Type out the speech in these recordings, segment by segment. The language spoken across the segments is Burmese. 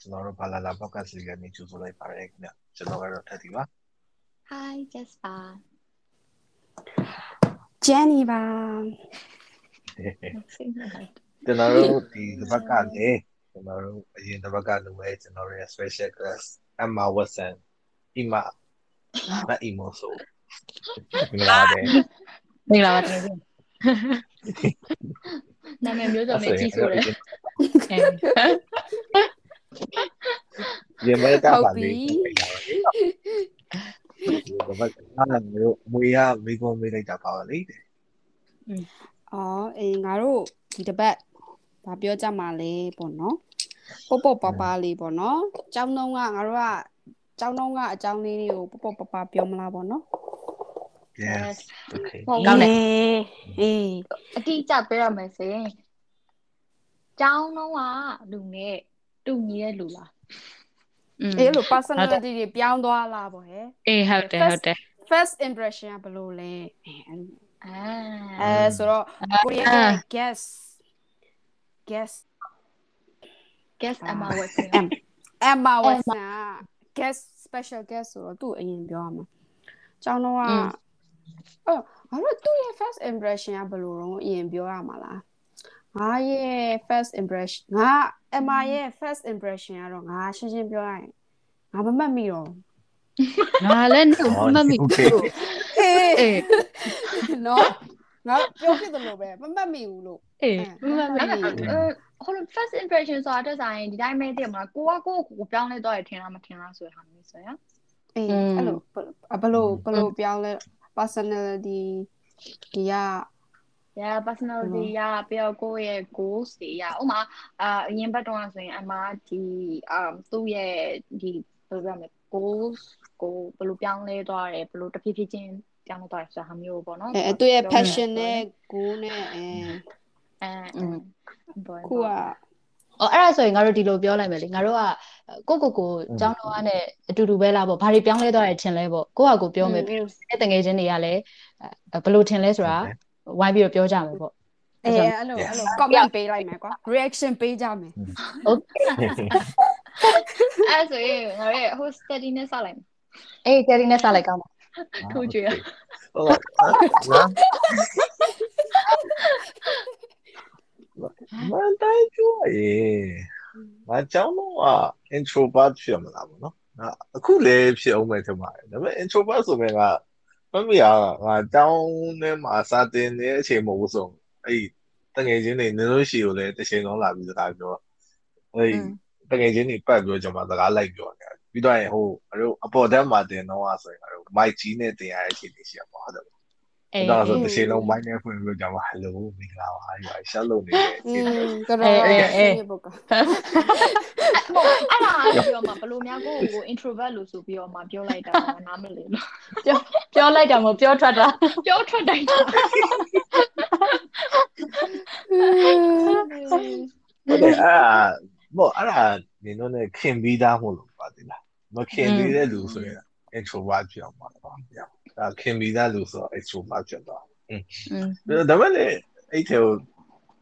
ကျွန်တော်တို့ဘာလာလာ podcast လေးကနေကြိုဆိုလိုက်ပါတယ်ခင်ဗျကျွန်တော်ကတော့ထက်တီပါ Hi Jasper Jenny ပါကျွန်တော်တို့ဒီတစ်ပတ်ကလည်းကျွန်တော်တို့အရင်တစ်ပတ်ကလိုပဲကျွန်တော်တို့ရဲ့ special class Emma Watson အမမအီမိုဆိုမင်္ဂလာပါမင်္ဂလာပါတကယ်နာမည်မျိုးစုံနဲ့ကြီးဆိုတယ် ရေမဲကပါလေးပြလာပါလေဒီဘက်ကအားမျိုးမွေရမိကုံးမေးလိုက်တာပါပါလေအော်အေးငါတို့ဒီတစ်ပတ်ဘာပြောကြမှာလဲပေါ့နော်ပေါ့ပေါ့ပါပါလေးပေါ့နော်ကျောင်းတုံးကငါတို့ကကျောင်းတုံးကအကြောင်းလေးတွေကိုပေါ့ပေါ့ပါပါပြောမလားပေါ့နော် yes okay ဟုတ်ကောင်းတယ်အေးအတိအကျပြောရမယ်ဆိုရင်ကျောင်းတော့ကလူနဲ့ တူညီတဲ့လူလားအေးလို့ personality တွေပြောင်းသွားလားပေါ့ဟဲ့အေးဟုတ်တယ်ဟုတ်တယ် first impression ကဘယ်လိုလဲအဲအဲ့လိုအာအဲဆိုတော့ကိုရီးယား guess guess guess Emma Watson M Emma Watson က guest special guest ဆိုတော့သူ့အရင်ပြောရမှာကျောင်းတော့ကအော်ဘာလို့သူ့ရဲ့ first impression ကဘယ်လိုတော့အရင်ပြောရမှာလား ငါရဲ့ first impression ငါ Emma ရဲ့ first impression ကတော့ငါရှင်းရှင်းပြောရရင်ငါမမှတ်မိတော့ငါလည်းမမမီ okay အေးအေးနော်ငါပြောဖြစ်တယ်လို့ပဲမမှတ်မိဘူးလို့အေးမမမီအဲ့ဒါဟို first impression ဆိုတာတက်ဆိုင်ဒီတိုင်းပဲတည်မလားကိုကကိုကိုပြောင်းလဲတော့ရထင်လားမထင်လားဆိုတဲ့ဟာမျိုးဆိုရင်အေးအဲ့လိုဘယ်လိုဘယ်လိုပြောင်းလဲ personality ဒီက yeah personality ရပြီးတော့ကိုယ့်ရဲ့ goals တွေရဥမာအာအရင်ဘက်တော့ဆိုရင်အမဒီအာသူ့ရဲ့ဒီဘယ်လိုပြောမလဲ goals ကိုဘယ်လိုပြောင်းလဲသွားတယ်ဘယ်လိုတစ်ဖြည်းဖြည်းချင်းပြောင်းလဲသွားတယ်ဆိုတာမျိုးပေါ့နော်အဲသူရဲ့ passion နဲ့ goal နဲ့အဲအဲဘောခုကအော်အဲ့ဒါဆိုရင်ငါတို့ဒီလိုပြောလိုက်မယ်လေငါတို့ကကိုကိုကိုចောင်းတော်ကနေအတူတူပဲလားပေါ့ဘာတွေပြောင်းလဲသွားတယ်ထင်လဲပေါ့ကိုကကိုပြောမယ်ပြီးတော့တငယ်ချင်းတွေကလည်းဘယ်လိုထင်လဲဆိုတာ ဝိုင်းပြီးတော့ပြောကြမယ်ပေါ့အဲအဲ့လိုအဲ့လို comment ပေးလိုက်မယ်ကွာ reaction ပေးကြမယ်ဟုတ်အဲဆိုရင်ငါရဲ့ host study နဲ့စလိုက်မယ်အေး Terry နဲ့စလိုက်ကောင်းပါထိုးကြွေရဟုတ်ကဲ့မန်တိုင်းပြောရင်ငါကြောင်းတော့ introvert ဖြစ်မလားဗောနော်ငါအခုလည်းဖြစ်အောင်ပဲထင်ပါတယ်ဒါပေမဲ့ introvert ဆိုရင်က မမရငါကြောင်းထဲမှာစာတင်နေတဲ့အချိန်မဟုတ်ဘူးဆိုအဲ့တငယ်ချင်းတွေနင်တို့ရှိကိုလည်းတစ်ချိန်လုံးလာပြီးစကားပြောအဲ့တငယ်ချင်းတွေပတ်ပြောကြမှာစကားလိုက်ပြောနေပြီးတော့ဟိုအတို့အပေါ်တက်မှာတင်တော့ဆိုရင်အတို့ mic ကြီးနဲ့တင်ရတဲ့အချိန်တွေရှိရပါဟုတ်တယ် အေး ဒါဆိုတစ်ချိန်လုံး mic နဲ့ဖွင့်ပြီးကြမှာ hello မင်္ဂလာပါရွာရှက်လို့နေတဲ့အ อื ချိန်တွေ มတော်တော်အေးပုတ်က ဟုတ်အဲ့ဒါပြောမှာဘလို့များကိုကို introvert လို့ဆိုပြီးတော့မှပြောလိုက်တာနားမလည်လို့ ပြောလိုက်တာမဟုတ်ပြောထွက်တာ ပြောထွက်တိုင်းတာ ဟုတ်တယ်အဲ့ဒါဘောအဲ့ဒါနင်တို့ ਨੇ ခင်ပြီးသားမို့လို့ပါသေးလားမခင်သေးတဲ့လူဆိုရင် introvert ဖြစ်အောင်ပါတော့ဗျာဒါ ခင်ပြီးသားလူဆို extrovert ဖြစ်သွား อืม ဒါပေမဲ့လည်းအဲ့ထဲကို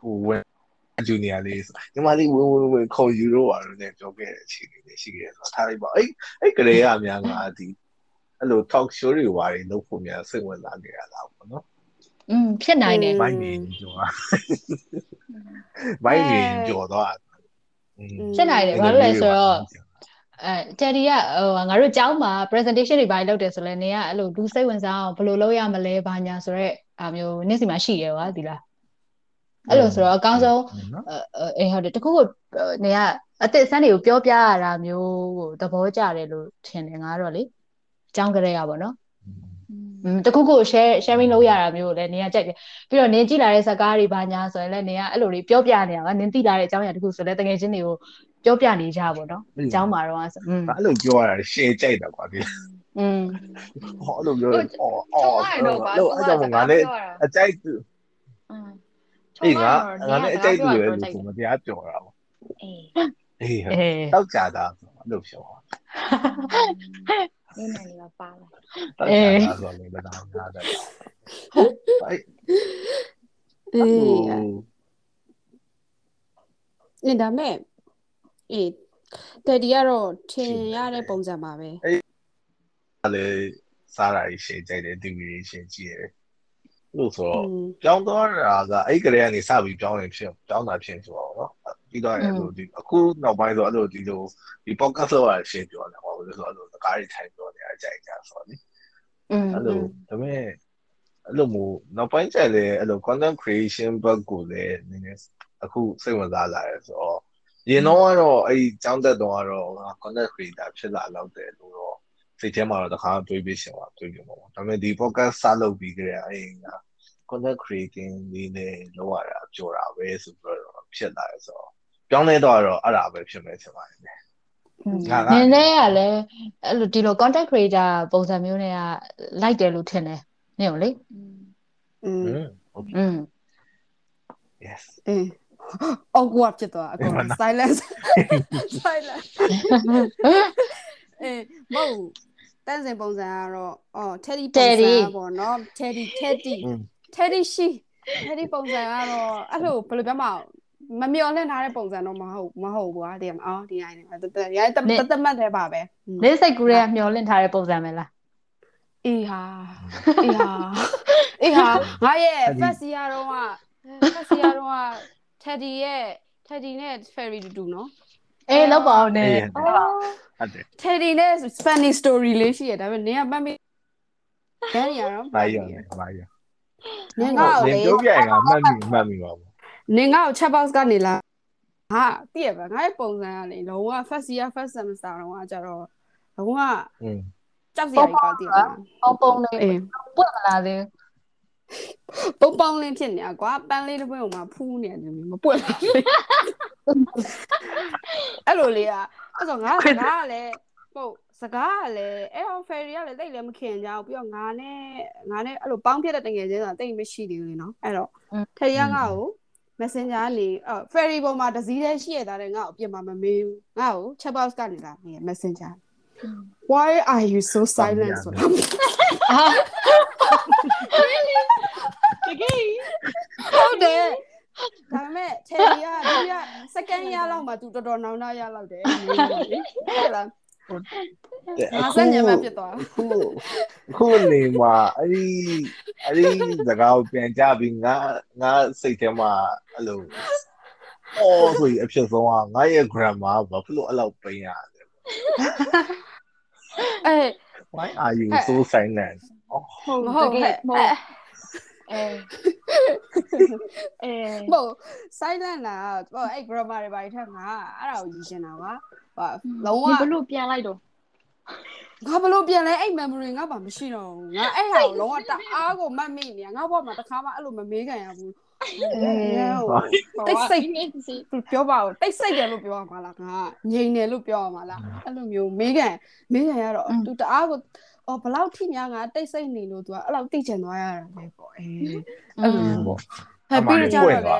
ဟိုဝင်ဂျူနီယာလေးညီမလေးဝင်ဝင်ဝင်ခေါ်ယူတော့ပါလို့လည်းပြောခဲ့တဲ့အချိန်လေးရှိခဲ့တယ်ဆိုတော့ထားလိုက်ပါအဲ့အဲ့ကလေးအများကဒီအဲ့လို talk show တွေဝါတွေလုပ်ဖို့များစိတ်ဝင်စားနေရတာပေါ့နော် อืมဖြစ်နိုင်တယ် ဘိုင်းနေကြောတာဘိုင်းနေကြောတော့ ဖြစ်နိုင်တယ်ဘာလို့လဲဆိုတော့ အဲတယ်ဒီကဟိုငါတို့ကျောင်းမှာ presentation တွေဘာလုပ်တယ်ဆိုလဲနေကအဲ့လိုလူစိတ်ဝင်စားအောင်ဘယ်လိုလုပ်ရမလဲဘာညာဆိုတော့အမျိုးနေ့စီမှာရှိရဲကွာဒီလားအဲ့လိုဆိုတော့အကောင်းဆုံးအေးဟုတ်တယ်တခုခုနေကအစ်စ်ဆန်းတွေကိုပြောပြရတာမျိုးကိုသဘောကျတယ်လို့ထင်တယ်ငါတော့လေကျောင်းကလေးရပါတော့อืมတခုခု share sharing လုပ်ရတာမျိုးကိုလည်းနေကကြိုက်တယ်ပြီးတော့နင်ကြည့်လာတဲ့ဇာတ်ကားတွေဘာညာဆိုရင်လည်းနေကအဲ့လိုတွေပြောပြနေတာကနင်သိလာတဲ့အကြောင်းအရာတခုဆိုလည်းတကယ်ချင်းတွေကို ပြောပြနေကြပါတော့အကြောင်းမှာတော့ဆိုอืม အဲ့လိုပြောရတာရှယ်ကြိုက်တာကွာဒီ อืม ဟောအဲ့လိုပြောအော်အော်အဲ့ကြောင့်ငါလည်းအကြိုက် อืม အေးငါငါလည်းအကြိုက်တူရဲ့လူဆိုမတရားပြောတာပေါ့ အေး အေး အေး တောက်ကြတာအဲ့လိုပြော နေနေလာပါလာ တောက်ကြတာဆိုလည်းမတော်ငါတယ်အဲ့ အေးနေဒါမဲ့ အေးတက်ဒီကတော့ထင်ရတဲ့ပုံစံပါပဲအဲ့လေစားတာကြီးရှင်းကြိုက်တယ်ဒီဗီဒီရှင်းကြည့်ရတယ်လို့ဆိုတော့ပြောင်းသွားတာကအဲ့ကလေးကနေစပြီးပြောင်းနေဖြစ်ပြောင်းတာဖြစ်ဆိုတော့နော်ပြီးတော့အဲ့လိုဒီအခုနောက်ပိုင်းဆိုအဲ့လိုဒီလိုဒီ podcast လောက်ရရှင်းပြောတယ်ဟောလို့ဆိုအဲ့လိုစကားတွေထိုင်ပြောနေအကြိုက်ကြဆိုတော့လေอืมအဲ့လိုဒါပေမဲ့အဲ့လိုမျိုးနောက်ပိုင်းကျလည်းအဲ့လို content creation ဘက်ကိုလည်းနည်းနည်းအခုစိတ်ဝင်စားလာတယ်ဆိုတော့ ရင်တော့ကတော့အဲ့ကျောင်းသက်တော့ကတော့ငါ content creator ဖြစ်လာတော့တယ်လို့တော့စိတ်ထဲမှာတော့တခါတွေးပြီးရှင်ပါတွေးပြီးမှာပေါ့ဒါပေမဲ့ဒီ podcast စလုပ်ပြီးကြတဲ့အဲ့ငါ content creating လေးနဲ့လောက်ရတာကြော်တာပဲဆိုပြီးတော့ဖြစ်လာတယ်ဆိုတော့ပြောင်းလဲတော့တော့အဲ့ဒါပဲဖြစ်မယ်ဖြစ်ပါတယ် နင်းနဲ့ကလည်းအဲ့လိုဒီလို content creator ပုံစံမျိုးနဲ့ကလိုက်တယ်လို့ထင်တယ်နင်းကိုလေ อืม อืม อืม yes အေး awkward ဖြစ်သွားအကုန် silence silence အေးမဟုတ်တန်းစင်ပုံစံကတော့အော် Teddy ပုံစံပေါ့နော် Teddy Teddy Teddy ရှိ Teddy ပုံစံကတော့အဲ့လိုဘယ်လိုပြောမှာမမျော်လင့်ထားတဲ့ပုံစံတော့မဟုတ်မဟုတ်ဘူးอ่ะဒီမှာအော်ဒီနိုင်နေတတရိုင်းတတမတ်တယ်ပါပဲနေစိတ်ကူးရဲမျောလင့်ထားတဲ့ပုံစံပဲလားအေးဟာအေးဟာအေးဟာငါရဲ့ first year တော့က first year တော့က Teddy ရဲ့ Teddy နဲ့ Fairy တူတူနော်အေးလောက်ပါအောင်နေဟုတ်တယ် Teddy နဲ့ Spanish story လေးရှိရဒါပေမဲ့နင်ကမှတ်မိခဲနေရတော့မာရီရတယ်မာရီနင်ကတော့လလေင်ပြောပြရင်ကမှတ်မိမှတ်မိပါဘူးနင်ကတော့ chat box ကနေလာဟာတည့်ရပါငါရဲ့ပုံစံကလေလုံးဝ first year first semester တော့ကကြတော့လုံးဝอืมကြောက်စရာကြီးပါတည့်ရပါပုံပုံလေးအေးပွက်မလာသေး ပုံပေါင်းလင်းဖြစ်နေတာကွာပန်းလေးတစ်ပွင့်ကိုမှဖူးနေတယ်မပွက်လာဘူးအဲ့လိုလေอ่ะအဲ့ဆိုငါစကားကလည်းဟုတ်စကားကလည်းအဲ့ဟော ferry ကလည်းတိတ်လည်းမခင်ကြဘူးပြီးတော့ငါနဲ့ငါနဲ့အဲ့လိုပေါင်းဖြစ်တဲ့တကယ်ချင်းဆိုတာတိတ်မရှိသေးဘူးလေနော်အဲ့တော့ထရီကငါ့ကို messenger ကနေအော် ferry ပေါ်မှာတစည်းတည်းရှိရတာတဲ့ငါ့ကိုအပြင်မှာမမေးဘူးငါ့ကို chat box ကနေလာနေ messenger why are you so silent ဆိုတော့ တကယ်ဟုတ်တယ်ဒါပေမဲ့ချယ်ရီကသူကစကန်ရလောက်မှသူတော်တော်နောင်နာရလောက်တယ်ဟုတ်လားငါစညမဖြစ်သွားခုခုနေမှာအဲ့ဒီအဲ့ဒီစကားကိုပြန်ကြပြီးငါငါစိတ်ထဲမှာအဲ့လိုအော်ဆိုရင်အဖြစ်ဆုံးကငါရဲ့ grammar ဘာဖြစ်လို့အဲ့လောက်ပိန်ရလဲအဲ why are you so silent ဟုတ်မဟုတ်တကဟဲ့ယ်မဟုတ် အဲအဲမဟုတ် silent လာတော့အဲ့ grammar တွေဘာတွေထက်ငါအဲ့ဒါကိုယူချင်တာပါဟာလုံးဝဘလို့ပြန်လိုက်တော့ငါဘလို့ပြန်လဲအဲ့ memory ငါဘာမရှိတော့ဘူးငါအဲ့ဟာကိုလုံးဝတအားကိုမှတ်မိနေငါဘောမှာတစ်ခါမှအဲ့လိုမမေးခံရဘူးတိတ်စိတ်နေစီပြောပါဦးတိတ်စိတ်တယ်လို့ပြောရမှာလားငါငြိမ်တယ်လို့ပြောရမှာလားအဲ့လိုမျိုးမေးကန်မေးကန်ရတော့သူတအားကို အော်ဘလောက်ထိများငါတိတ်စိတ်နေလို့သူကအဲ့လောက်သိချင်သွားရတာပဲပေါ့အေးအဲ့လိုမျိုးပေါ့ဟဲ့ပြီးကြတော့လေ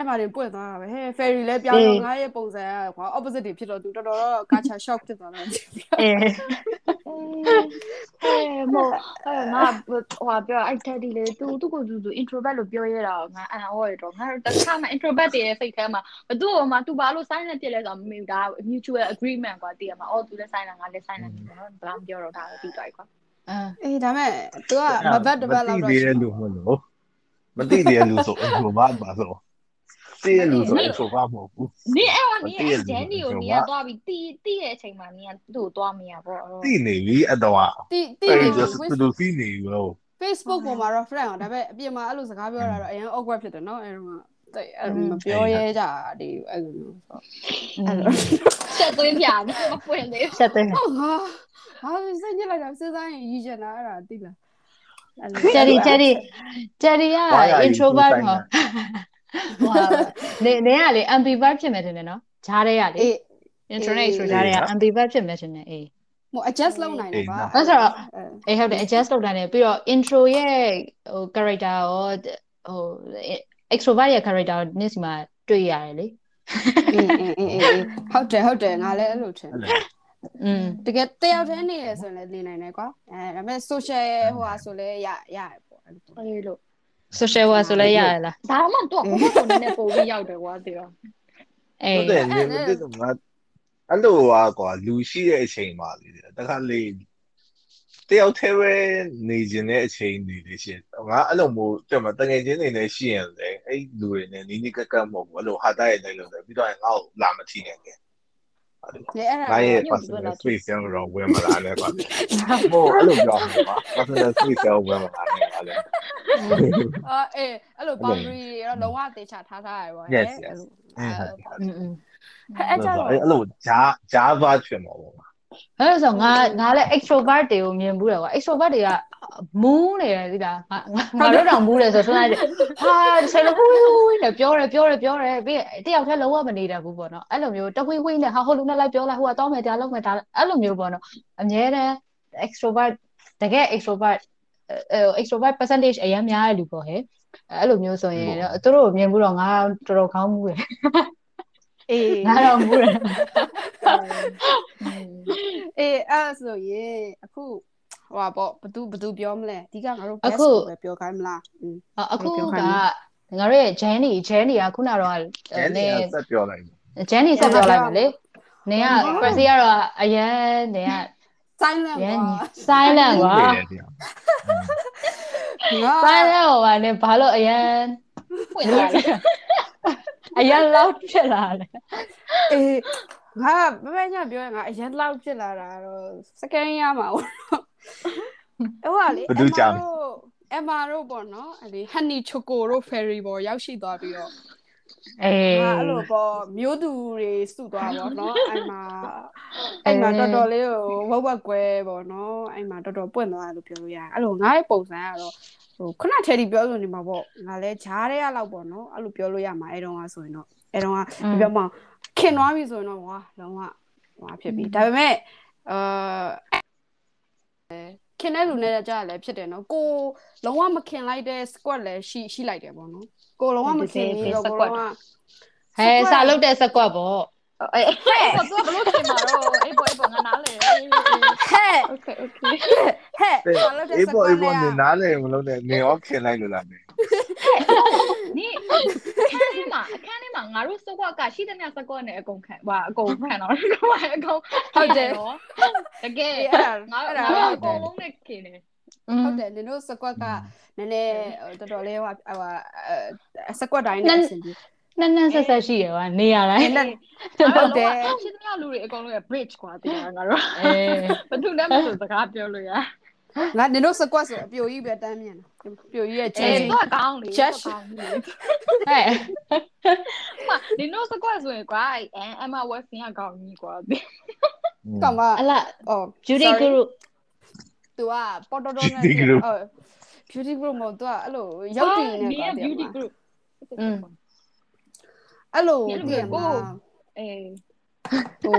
အဲ့မှာတွေပွင့်သွားတာပဲဟဲ့ ferry လည်းပြောင်းတော့ငါရဲ့ပုံစံကကွာ opposite တွေဖြစ်တော့သူတော်တော်တော့ culture shock ဖြစ်သွားတယ်အေးအဲမောအဲငါဟိုပြောအဲ့ Teddy လေသူသူ့ကိုသူသူ introvert လို့ပြောရတာငါအဲ့ဟောရတော့ငါတခါမှ introvert တွေရဲ့စိတ်ထဲမှာဘသူ့ဟိုမှာသူဘာလို့ silent ဖြစ်လဲဆိုတော့မမေဘူးဒါ mutual agreement ကွာတည်ရမှာအော်သူလည်း silent ငါလည်း silent နေတော့ဘာမှပြောတော့ဒါပဲပြီးသွားပြီကွာအာအေးဒါမဲ့ तू ကမဘတ်တပတ်လောက်မတော့သိသေးတဲ့လူမလို့မသိသေးတဲ့လူဆို introvert ပါဆို သိတဲ့လူဆို introvert မဟုတ်ဘူးနင်အဲ့ဟောနင်အဲ့ Jenny ကိုနင်ကသွားပြီးတီးတီးတဲ့အချိန်မှာနင်ကသူ့ကိုသွားမရပေါ့သိနေပြီအတော့တီတီအဲ့နေ just သူတို့သိနေပြီလို့ Facebook ပေါ်မှာတော့ friend အောင်ဒါပေမဲ့အပြင်မှာအဲ့လိုစကားပြောတာတော့အရင် awkward ဖြစ်တယ်နော်အဲ့တော့တိတ်အဲ့မပြောရဲကြဒီအဲ့လိုမျိုးဆိုအဲ့လိုဆက်သွင်းပြနေမပွင့်သေးဆက်သေးဟုတ်ဟာဟာစိတ်ညစ်လိုက်တာစဉ်းစားရင်ရည်ချင်တာအဲ့ဒါသိလားဂျယ်ရီဂျယ်ရီဂျယ်ရီက introvert ဟော ဟောနေနေကလေ ambivert ဖြစ်မယ်ထင်တယ်နော်ဂျားတွေကလေအေး intro နဲ့ extro ဂျားတွေက ambivert ဖြစ်မယ်ထင်တယ်အေးဟို adjust လုပ်နိုင်တယ်ပါအဲ့ဆိုတော့အေးဟုတ်တယ် adjust လုပ်တာနဲ့ပြီးတော့ intro ရဲ့ဟို character ရောဟို extrovert ရဲ့ character ကိုနေ့စီမှာတွေ့ရတယ်လေအေးအေးအေးအေးဟုတ်တယ်ဟုတ်တယ်ငါလည်းအဲ့လိုထင်อืมတကယ်တယောက်တည်းနေရဆိုရင်လည်းနေနိုင်တယ်ကွာအဲဒါပေမဲ့ social ဟိုဟာဆိုလဲရရတယ်ပေါ့အဲ့လိုအေးလို့ social work ဆိုလဲရရလားဒါမှတော့ကိုမကိုနည်းနည်းပို့ပြီးရောက်တယ်ကွာတည်ရောအေးဟုတ်တယ်နေမသိတော့ငါအဲ့လိုอ่ะကွာလူရှိတဲ့အချိန်မှာလေတခါလေတယောက်တည်းပဲနေခြင်းတဲ့အချိန်နေလေရှင်ငါအဲ့လိုမျိုးတဲ့မှာတငယ်ချင်းနေနေရှိရင်လေအဲ့လူတွေနဲ့နီးနီးကပ်ကပ်မဟုတ်ဘူးအဲ့လိုဟာတိုက်ရိုက်လိုက်လို့ပြီးတော့ငါ့ကိုလာမထီနဲ့ကဲလေအဲ့ဒါငါရဲ့ personal space ရောဝင်မလာနဲ့ကွာဟိုအဲ့လိုပြောမှာပါ personal space ရောဝင်မလာနဲ့ပါလေ အဲအဲ့လို boundary တွေတော့လုံးဝသေချာထားထားရပါဘော yes yes အဲ့ကြတော့အဲ့လိုဂျာဂျာဗာချွင်ပါဘောအဲ့ဆိုငါငါလည်း extrovert တွေကိုမြင်ဘူးတယ်ကွာ extrovert တွေကမူးနေတယ်သိလားငါတို့တောင်မူးတယ်ဆိုထွန်းလိုက်ဟာဆယ်လိုဝင်းဝင်းနဲ့ပြောတယ်ပြောတယ်ပြောတယ်ပြီးတယောက်တည်းလုံးဝမနေတတ်ဘူးပေါ့နော်အဲ့လိုမျိုးတဝင်းဝင်းနဲ့ဟာဟိုလူနဲ့လိုက်ပြောလိုက်ဟိုကတော့မယ်ဒါလုံးမယ်ဒါအဲ့လိုမျိုးပေါ့နော်အများတန်း extrovert တကယ် extrovert extrovert percentage အရင်များတဲ့လူပေါ့ဟဲ့အဲ့လိုမျိုးဆိုရင်သူတို့ကိုမြင်ဘူးတော့ငါတော်တော်ခေါင်းမူးတယ်အေးငါတော့မူးတယ်အေးအဲ့ဆိုရင်အခုဟိုပါပေါ့ဘသူဘသူပြောမလဲအဓိကငါတို့ guest အခုကိုပဲပြောခိုင်းမလားอืมအခုပြောကခိုငါင်းတို့ရဲ့ Jenny Jenny ကခုနတော့အဲ့ဒီဆက်ပြောလိုက် Jenny ဆက်ပြောလိုက်မယ်လေနင်ကဟုတ်ပါဘူး Pressy ကတော့အရန်နင်က silent ရန်ကွာ silent ကွာတယ်တရားငါ silent ဟိုပါနင်ဘာလို့အရန်ဖွင့်သွားတယ်အရန်လောက်ဖြစ်လာလဲအေးငါမမညာပြောရင်ငါအရင်လောက်ဖြစ်လာတာတော့ second ရမှာပေါ့နော်အဲ့ဟာလေဘယ်သူကြောင်အမတို့ပေါ့နော်အဲ့ဒီ honey choco တို့ fairy ပေါ်ရောက်ရှိသွားပြီးတော့ အေးငါအဲ့လိုပေါ့မျိုးသူတွေစုသွားပေါ့နော်အဲ့မှာအဲ့မှာတော်တော်လေးကိုဝက်ဝက်ကွဲပေါ့နော်အဲ့မှာတော်တော်ပွင့်သွားတယ်လို့ပြောလို့ရတယ်အဲ့လိုငါရဲ့ပုံစံကတော့ဟိုခုနထဲဒီပြောလို့နေမှာပေါ့ငါလဲဂျားတဲ့ရလောက်ပေါ့နော်အဲ့လိုပြောလို့ရမှာအဲ့တုန်းကဆိုရင်တော့အဲ့တုန်းကဒီပြောမှခင်သွားပြီဆိုရင်တော့ဝါလုံးဝဟွာဖြစ်ပြီဒါပေမဲ့အာခင်တဲ့လူနဲ့ကြားလည်းဖြစ်တယ်နော်ကိုလုံးဝမခင်လိုက်တဲ့ squad လည်းရှိရှိလိုက်တယ်ပေါ့နော် ကိုလုံးဝမသိဘူးကိုလုံးကဟဲစာလုတ်တဲ့စကွက်ပေါ့အဲ့ဟဲ့သူကဘလို့ခင်မှာတော့အေးပေါ်အေးပေါ်ငါနားလေဟဲ့ okay okay ဟဲ့အေးပေါ်အေးပေါ်နားလေမလုံးနဲ့နေရောခင်လိုက်လို့လားနေနေအခန်းထဲမှာအခန်းထဲမှာငါတို့စကွက်ကရှိသမျှစကွက်နဲ့အကုန်ခံဟာအကုန်ခံတော့ဟိုအကုန်ဟုတ်တယ်တကယ်ငါတို့အကုန်လုံးနဲ့ခင်တယ် ဟုတ်တယ်နင်တို့စကွက်ကနည်းနည်းတော်တော်လေးဟိုဟိုစကွက်တိုင်းနဲ့အဆင်ပြေနန်းနန်းဆက်ဆက်ရှိရပါနေရတိုင်းနည်းနည်းဟုဟုတ်တ်တတယ်ယ်ရှိသမျှလူတွေအကုန်လုံးရဲ့ bridge ကွာတရားငါတို့အေးဘသူနဲ့မဆိုစကားပြောလို့ရငါနင်တို့စကွက်ဆိုအပြိုကြီးပဲတမ်းမြင်တာပြိုကြီးရဲ့ချဲအေးကြီးတော့ကောင်းလေ Just- ကောင်းလေဟဲ့မဒီနိုစကွက်ဆိုရင်ကွာအဲအမဝက်စင်ကကောင်းကြီးကွာကမအလားအော် beauty sorry group သူကပေါ်တော်တော်နဲ့ Beauty group အော် beauty group မဟုတ်သူကအဲ့လိုရုပ်တည်နေနေကွာ beauty group อืมအဲ့လိုအဲ့လိုတည်ကိုမှာအေးဟို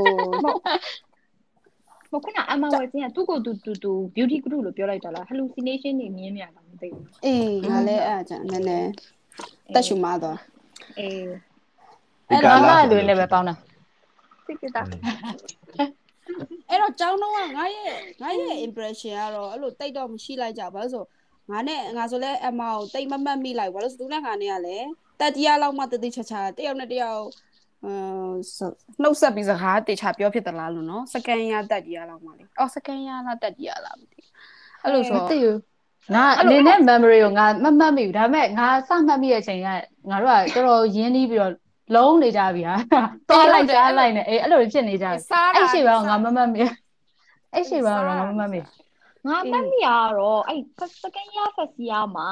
မခုနအမဝက်စင်ကသူ့ကိုသူသူသူ beauty group လို့ပြောလိုက်တာလား hallucination တွေမြင်မြင်တာမသိဘူးအေးငါလည်းအဲ့ကြောင့်နည်းနည်းတက်ရှူမသွားအေးအဲ့ဒါမှလူနဲ့ပဲပေါင်းတာစိတ်ကြတာ အဲ့တော့ကျောင်းတော့ငါရဲ့ငါရဲ့ impression ကတော့အဲ့လိုတိတ်တော့မရှိလိုက်ကြဘူးဘာလို့ဆိုငါနဲ့ငါဆိုလဲအမကိုတိတ်မမတ်မိလိုက်ဘာလို့ဆိုသူနဲ့ငါနဲ့ကလည်းတက်တရားလောက်မှတတိချာချာတယောက်နဲ့တယောက်အမ်နှုတ်ဆက်ပြီးစကားတေချာပြောဖြစ်သလားလို့နော်စကန်ရတက်တရားလောက်မှလေအော်စကန်ရလားတက်တရားလားမသိအဲ့လိုဆိုမသိဘူးငါအနေနဲ့ memory ကိုငါမမှတ်မိဘူးဒါပေမဲ့ငါစမှတ်မိတဲ့အချိန်ကငါတို့ကတော်တော်ရင်းနှီးပြီးတော့ လုံးနေကြပြီဟာသွားလိုက်ကြားလိုက်နေအေးအဲ့လိုဖြစ်နေကြပြီစားတာအဲ့ရှိပါငါမမှတ်မိအဲ့ရှိပါငါမမှတ်မိငါမမီရတော့အဲ့ second year first year မှာ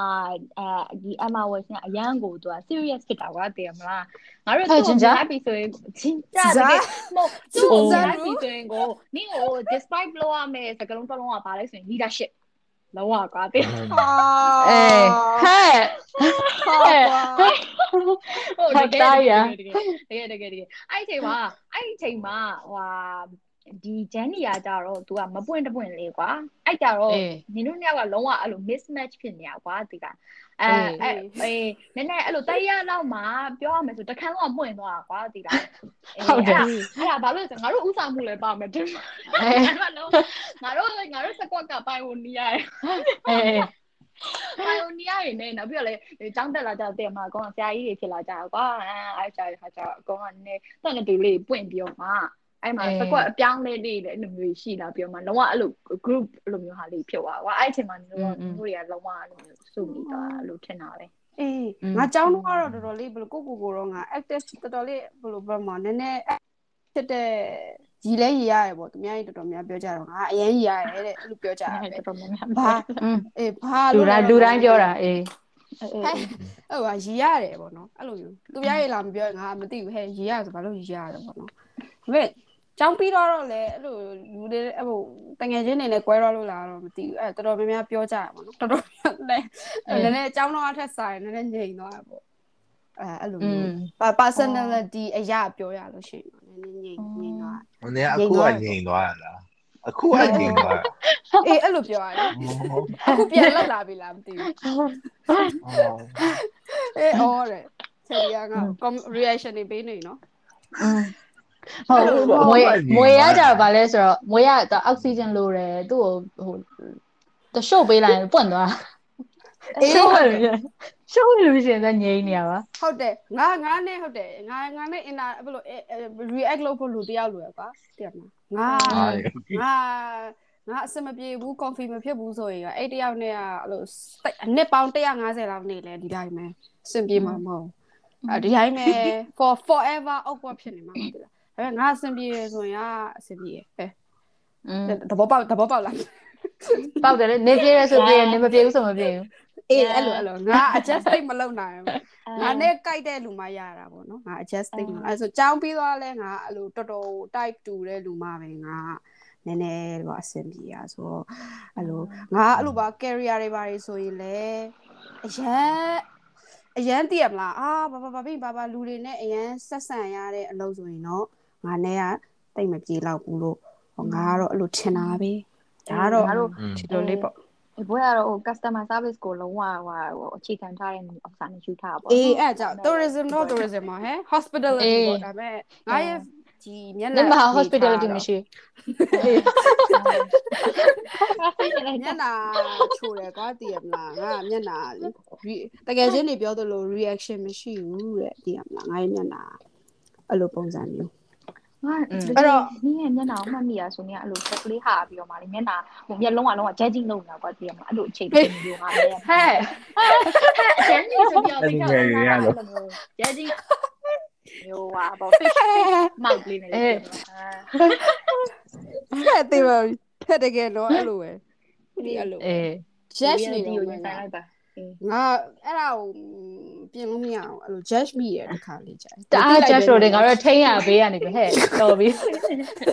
အဲဒီအမဝက်စင်အရန်ကိုသူက serious ဖြစ်တာကွာတည်မလားငါတို့သူ့ကိုကြားပြီးဆိုရင်ချင်းကြတကယ်မဟုတ်သူ့ကိုကြားပြီးဆိုရင်ကိုနင့်ကို describe လုပ်ရမယ်စကားလုံးတစ်လုံးကပါလဲဆိုရင် leadership လုံးဝကွာတည်ဟာအေးဟဲ့ဟာ ဟုတ်တကယ်တကယ်တကယ်တကယ်တကယ်အဲ့ဒီချိန်မှာအဲ့ဒီချိန်မှာဟိုဒီဂျန်နီယာကြတော့ तू ကမပွင့်တပွင့်လေးကွာအဲ့ကြတော့အေးနင်တို့နှစ်ယောက်ကလုံးဝအဲ့လို mismatch ဖြစ်နေရကွာဒီကအဲအဲအေးနည်းနည်းအဲ့လိုတရားလောက်မှပြောရမယ်ဆိုတခန်းလုံးကပွင့်သွားတာကွာဒီကဟုတ်တယ်အဲ့ဒါဘာလို့လဲဆိုငါတို့ဥစားမှုလည်းပါမယ်တင်အေးငါတို့ငါတို့ငါတို့စကွက်ကပိုင်ဝင်နေရတယ်အေး ပိုင်နီယာရနေနောက်ပြီးတော့လေចောင်းတက်လာကြတဲ့မှာအကောင်ဆရာကြီးတွေဖြစ်လာကြတာကွာအဲအားကြဟာကြအကောင်ကနည်းတက်နေတူလေးပွင့်ပြီးတော့မှအဲ့မှာစကွက်အပြောင်းလဲလေးလည်းအဲ့လိုမျိုးရှိလာပြီးတော့မှလုံးဝအဲ့လို group အဲ့လိုမျိုးဟာလေးဖြစ်သွားကွာအဲ့အချိန်မှာတို့တို့တွေကလုံးဝအဲ့လိုမျိုးစုမိသွားအဲ့လိုထင်တာပဲအေးငါကြောင်းတော့ကတော့တော်တော်လေးဘယ်လိုကိုကိုကိုတော့ငါ active တော်တော်လေးဘယ်လိုပြောမှာနည်းနည်း ဖြစ်တဲ့ရီလဲရီရတယ်ပေါ့သူများကြီးတော်တော်များပြောကြတော့ငါအရင်ရီရတယ်တဲ့အဲ့လိုပြောကြတာပဲတော်တော်များများဘာအေးဘာလူတိုင်းလူတိုင်းပြောတာအေးဟဲ့အဲ့ဟာရီရတယ်ပေါ့နော်အဲ့လိုမျိုးသူများရေးလာမပြောရင်ငါမသိဘူးဟဲ့ရီရဆိုဘာလို့ရီရတယ်ပေါ့နော်ဒါပေမဲ့ကျောင်းပြီးတော့လေအဲ့လိုလူတွေအဲ့ဟိုတငယ်ချင်းတွေနဲ့ကွဲတော့လို့လာတော့မသိဘူးအဲ့တော်တော်များများပြောကြရပါတော့တော်တော်များလဲနည်းနည်းအကြောင်းတော့အထက်ဆိုင်နည်းနည်းငြိမ်သွားပေါ့ အဲအဲ့လိုမျိုး personality အရာပြောရလို့ရှိရင်နည်းနည်းငြိမ်ငြိမ်သွားဟိုနေအခုကငြိမ်သွားတာလားအခုကငြိမ်သွားတာအေးအဲ့လိုပြောရတယ်အခုပြန်လောက်လာပြီလားမသိဘူးအေးအော်တဲ့ဆရာက reaction တွေပေးနေနော်ဟုတ်မွေမွေရကြတော့ဗာလဲဆိုတော့မွေရအောက်ဆီဂျင်လိုတယ်သူ့ကိုဟိုတရှို့ပေးလိုက်ရင်ပွင့်သွားရှို့လို့ ရှို့လို့ရှိရင်ငြိမ်းနေရပါဟုတ်တယ်ငါငါနဲ့ဟုတ်တယ်ငါငါနဲ့ inner ဘယ်လို react လုပ်ဖို့လူတယောက်လိုရကွာတည်မလားငါငါငါအစမပြေဘူး coffee မဖြစ်ဘူးဆိုရင်အဲ့တယောက်နဲ့ကအဲ့လိုအနစ်ပေါင်း150လောက်နေလဲဒီတိုင်းပဲအဆင်ပြေမှာမဟုတ်အဲဒီတိုင်းပဲ for forever awkward ဖြစ်နေမှာမသိလားဒါပေမဲ့ငါအဆင်ပြေရဆိုရင်အဆင်ပြေဟဲ့တဘောပေါက်တဘောပေါက်လားပေါက်တယ်လေနေပြေရဆိုပြေနေမပြေဘူးဆိုမပြေဘူး အေးအဲ့လိုအဲ့လိုငါ adjusting မလုပ်နိုင်ဘူးငါနဲ့ကြိုက်တဲ့လူမှရတာပေါ့နော်ငါ adjusting အဲ့ဆိုကြောင်းပြီးသွားလဲငါအဲ့လိုတော်တော် type တူတဲ့လူမှပဲငါနည်းနည်းတော့အဆင်ပြေရဆိုတော့အဲ့လိုငါအဲ့လိုပါ career တွေပါဆိုရင်လေအရန်အရန်တည်ရမလားအာဘာဘာဘာဘာဘာလူတွေနဲ့အရန်ဆက်ဆံရတဲ့အလုပ်ဆိုရင်တော့ငါနဲ့ကတိတ်မပြေတော့ဘူးလို့ငါကတော့အဲ့လိုထင်တာပဲဒါကတော့ဒီလိုလေးပေါ့ ဒီဘွဲကတော့ဟို customer service ကိုလုံးဝဟိုအခြေခံထားတဲ့ဥစ္စာနဲ့ယူထားပါပေါ့အေးအဲ့ကြောင့် tourism တော့ tourism ပါဟဲ့ hospitality ပေါ့ဒါပေမဲ့ငါရဲ့ဒီမျက်နှာမ hospitality မရှိမျက်နှာချိုတယ်ကွာတည်ရမလားငါမျက်နှာတကယ်ချင်းနေပြောသလို reaction မရှိဘူးတဲ့တည်ရမလားငါရဲ့မျက်နှာအဲ့လိုပုံစံမျိုး ငါအဲ့တော့နင်းရဲ့မျက်နှာကိုမှတ်မိရဆိုနေအဲ့လိုချက်ကလေးဟာပြီးတော့မှလေမျက်နှာဟိုမျက်လုံးကလုံးဝ judging လုပ်နေတာကွာတည်ရမလားအဲ့လိုအချိန်ဖြစ်နေလို့ငါလည်းဟဲ့ကျန်နေဆိုပြောပြီးတော့ judging မျိုးပါပေါ့ fish မောက်လေးနေလေဟဲ့တေးပါဟဲ့တကယ်တော့အဲ့လိုပဲဒီအဲ့လိုအေး judge နေဒီတော့ကိုရင်ဆိုင်လိုက်တာ ငါအဲ့ဒါကိုပြင်လို့မရအောင်အဲ့လို judge မိရတဲ့ခါလေးကြာတအား judge တို့တွေငါတို့ထိန်းရပေးရနေပြီဟဲ့တော်ပြီ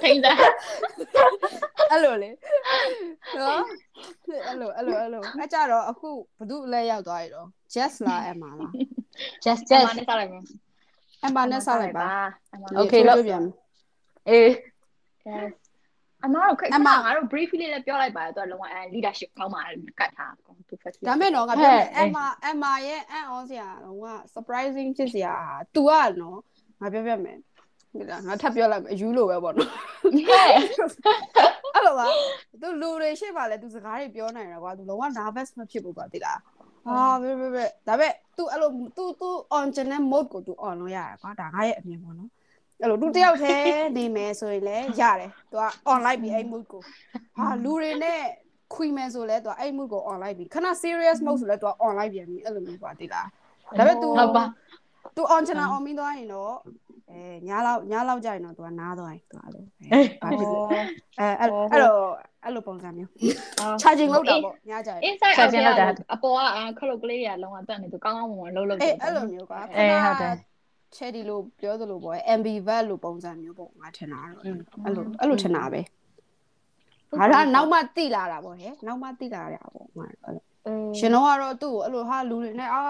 ထိန်းတာအဲ့လိုလေနော်အဲ့လိုအဲ့လိုအဲ့လိုအကြတော့အခုဘသူလဲရောက်သွားရတော့ just လားအမလား just ကျန် just နေစားလိုက်မယ်အမနဲ့စားလိုက်ပါ Okay လို့ပြန်အေး အမတို့ခက်ခါငါတို့ briefly လေးပြောလိုက်ပါတော့လုံးဝအဲ leadership ကောင်းပါကတ်ထားကောသူ first ဒါမဲ့တော့ငါပြောမယ်အမအမရဲ့အန်အောင်စရာတော့က surprising ဖြစ်စရာ तू ကနော်ငါပြောပြမယ်ငါထပ်ပြောလိုက်မယ်အယူလိုပဲပေါ့နော် ဟဲ့ အဲ့လိုပါသူလူတွေရှိပါလေသူစကားတွေပြောနိုင်တာကွာသူလုံးဝ nervous မဖြစ်ဘူးကွာတိလားဟာဘယ်ဘယ်ဘယ်ဒါပေမဲ့ तू အဲ့လို तू तू on channel mode ကို तू on လုပ်ရတာကွာဒါငါရဲ့အမြင်ပေါ့နော် အဲ့လို तू တယောက်တည်းနေမယ်ဆိုရင်လည်းရတယ် तू က online ပြီးအဲ့ mode ကိုဟာလူတွေနဲ့ခွေမယ်ဆိုလဲ तू အဲ့ mode ကို online ပြီးခဏ serious mode ဆိုလဲ तू online ပြန်ပြီးအဲ့လိုမျိုးကွာတိလားဒါပေမဲ့ तू ဟုတ်ပါ तू on channel on ပြီးသွားရင်တော့အဲညားလောက်ညားလောက်ကြရင်တော့ तू ကနားသွားရင် तू အဲ့လိုဘာဖြစ်လဲအဲအဲ့အဲ့လိုအဲ့လိုပုံစံမျိုး charging လောက်တာပေါ့ညားကြရင် inside out အပေါ်ကခလုတ်ကလေးတွေကလုံးဝတက်နေသူကောင်းကောင်းမွန်မွန်လှုပ်လှုပ် အေးအဲ့လိုမျိုးကွာ အေးဟုတ်တယ် cherry လို့ပြောသလိုပေါ့ ambivert လို့ပုံစံမျိုးပေါ့ငါထင်တာတော့အဲ့လိုအဲ့လိုထင်တာပဲငါကနောက်မှတိလာတာပေါ့ဟဲ့နောက်မှတိလာရတာပေါ့ငါအဲ့လိုရှင်တော့ကတော့သူ့ကိုအဲ့လိုဟာလူတွေနဲ့အာ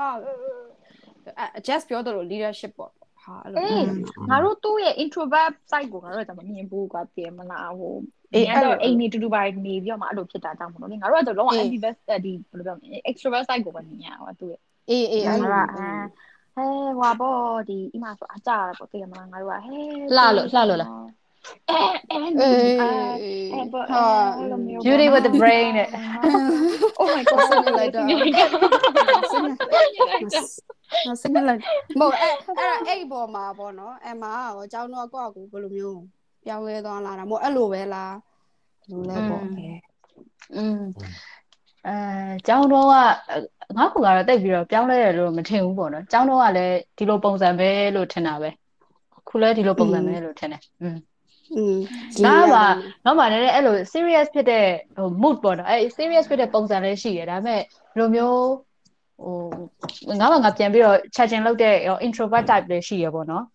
just ပြောသလို leadership ပေါ့ဟာအဲ့လိုအေးငါတို့သူ့ရဲ့ introvert side ကိုငါတို့ကမမြင်ဘူးကွာပြင်မလားဟိုအေးအဲ့တော့အိမ်နေတူတူပါနေပြီးတော့မှအဲ့လိုဖြစ်တာကြောင့်မလို့လေငါတို့ကတော့လုံးဝ ambivert ဒီဘယ်လိုပြောမလဲ extrovert side ကိုပဲမြင်ရတာသူ့ရဲ့အေးအေးငါအဲ့တို့ လိုကအဲဟွာပေါ့ဒီအမဆိုအကြရပေါ့သိရမလားငါတို့ကဟဲလှလို့လှလို့လားအဲအဲအေးအဲပေါ့ဟာ beauty with the brain နဲ့ Oh my god ဆက်နေလိုက်တာနော်စနေလိုက်မဟုတ်အဲ့အဲ့အဲ့ပေါ်မှာပေါ့နော်အမကရောအကြောင်းတော့ကိုယ့်အကူဘယ်လိုမျိုးပြောင်းလဲသွားလာတာမို့အဲ့လိုပဲလားလိုလဲပေါ့อืม အဲကျောင်းတော့ကငါ့ကူကတော့တိတ်ပြီးတော့ပြောင်းလဲတယ်လို့မထင်ဘူးပေါ့နော်ကျောင်းတော့ကလည်းဒီလိုပုံစံပဲလို့ထင်တာပဲခုလည်းဒီလိုပုံစံပဲလို့ထင်တယ်อืมอืมငါပါငါပါလည်းအဲ့လို serious ဖြစ်တဲ့ဟို mood ပေါ့နော်အဲ့ serious ဖြစ်တဲ့ပုံစံလည်းရှိတယ်ဒါပေမဲ့ဘယ်လိုမျိုးဟိုငါမှငါပြန်ပြီးတော့ charging လုပ်တဲ့ introvert type လည်းရှိရပေါ့နော်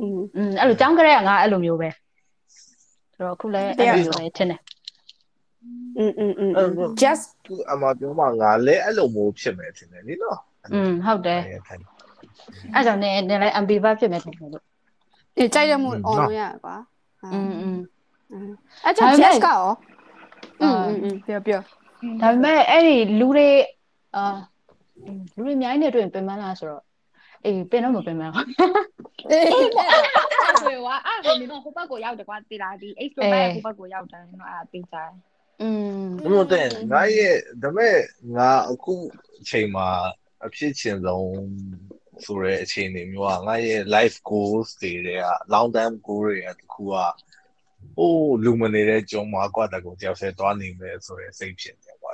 อืมอืมအဲ့လိုကြောင်းကြတဲ့ငါအဲ့လိုမျိုးပဲဆိုတော့ခုလည်းအဲ့လိုမျိုးပဲထင်တယ် อืมอืมอืม just သူအမပြောမှငါလည်းအဲ့လိုမျိုးဖြစ်မယ်ထင်တယ်လीနော်อืมဟုတ်တယ်အဲ့ကြောင့်နေနေလိုက် ambivert ဖြစ်မယ်ထင်တယ်လို့အေးကြိုက်တဲ့မှု on လုပ်ရကွာอืมอืมအဲ့ကြောင့် just ကရောอืมอืมပြောပြောဒါပေမဲ့အဲ့ဒီလူတွေအာလူတွေအများကြီးနဲ့တွေ့ရင်ပင်ပန်းလားဆိုတော့အေးပင်တော့မပင်ပန်းဘူးအေးအဲ့ဆိုရွာအဲ့ဆိုနေတော့ဟိုဘက်ကိုရောက်တယ်ကွာတေးလာဒီ extrovert ဟိုဘက်ကိုရောက်တယ်နော်အဲ့ပေးကြတယ် อืมဘုတဲ့ငါရဲ့ဒါမဲ့ငါအခုအချိန်မှာအဖြစ်ချင်ဆုံးဆိုတဲ့အခြေအနေမျိုးကငါရဲ့ life goals တွေတဲ့ long term goal တွေကတခုကဟိုးလူမနေတဲ့ကြုံမှာကွာတကူတယောက်ဆဲသွားနေမယ်ဆိုတဲ့စိတ်ဖြစ်တယ်ကွာ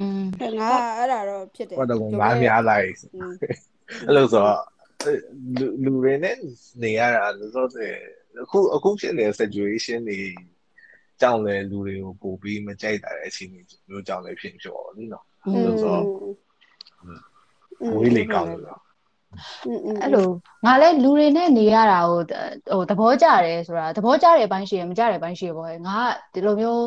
อืมငါအဲ့ဒါတော့ဖြစ်တယ်ကွာတကူငါများလိုက်အဲ့လိုဆိုတော့လူလူတွေနဲ့နေရတာလို့ဆိုတဲ့အခုအခုဖြစ်နေတဲ့ situation တွေ ကြောင့်လည်းလူတွေကိုပို့ပြီးမကြိုက်တာတဲ့အချိန်မျိုးကြောင့်လည်းဖြစ်ဖြစ်ပါဘူးနော်ဆိုတော့ဝေးလေကောင်းလို့အဲ့လိုငါလည်းလူတွေနဲ့နေရတာဟိုဟိုသဘောကျတယ်ဆိုတာသဘောကျတဲ့အပိုင်းရှိရမကျတဲ့အပိုင်းရှိရပေါ့ငါကဒီလိုမျိုး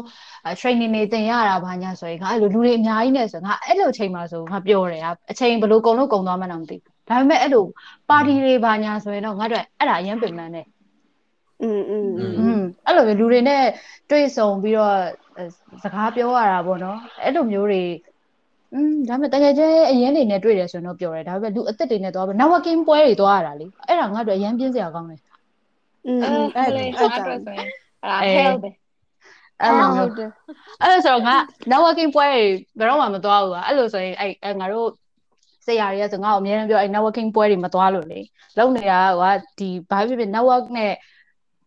training တွေသင်ရတာဘာညာဆိုရင်ငါအဲ့လိုလူတွေအများကြီးနဲ့ဆိုငါအဲ့လိုအချိန်မှာဆိုငါပြောတယ်အချိန်ဘယ်လိုကုန်လို့ကုန်သွားမှန်းတော့မသိဒါပေမဲ့အဲ့လိုပါတီတွေဘာညာဆိုရင်တော့ငါတို့အဲ့ဒါအရင်ပင်ပန်းတယ် อืมอืมอืมအဲ့လိုမျိုးလူတွေနဲ့တွေ့ဆုံပြီးတော့စကားပြောရတာပေါ့နော်အဲ့လိုမျိုးတွေอืมဒါပေမဲ့တကယ်ကျအရင်နေနဲ့တွေ့တယ်ဆိုရင်တော့ပြောတယ်ဒါပေမဲ့လူအစ်စ်တွေနဲ့သွားပြီး networking ပွဲတွေသွားရတာလေအဲ့ဒါငါတို့အရင်ပြင်းစရာကောင်းတယ်อืมအဲ့လေအဲ့ဒါဆိုရင်အဲ့ help ပဲအဲ့လိုမျိုးအဲ့လိုဆိုတော့ငါ networking ပွဲတွေဘယ်တော့မှမသွားဘူးကွာအဲ့လိုဆိုရင်အဲ့ငါတို့ဆရာတွေကဆိုငါ့ကိုအများကြီးပြောအဲ့ networking ပွဲတွေမသွားလို့လေလုံနေတာကဒီဘာဖြစ်ဖြစ် network နဲ့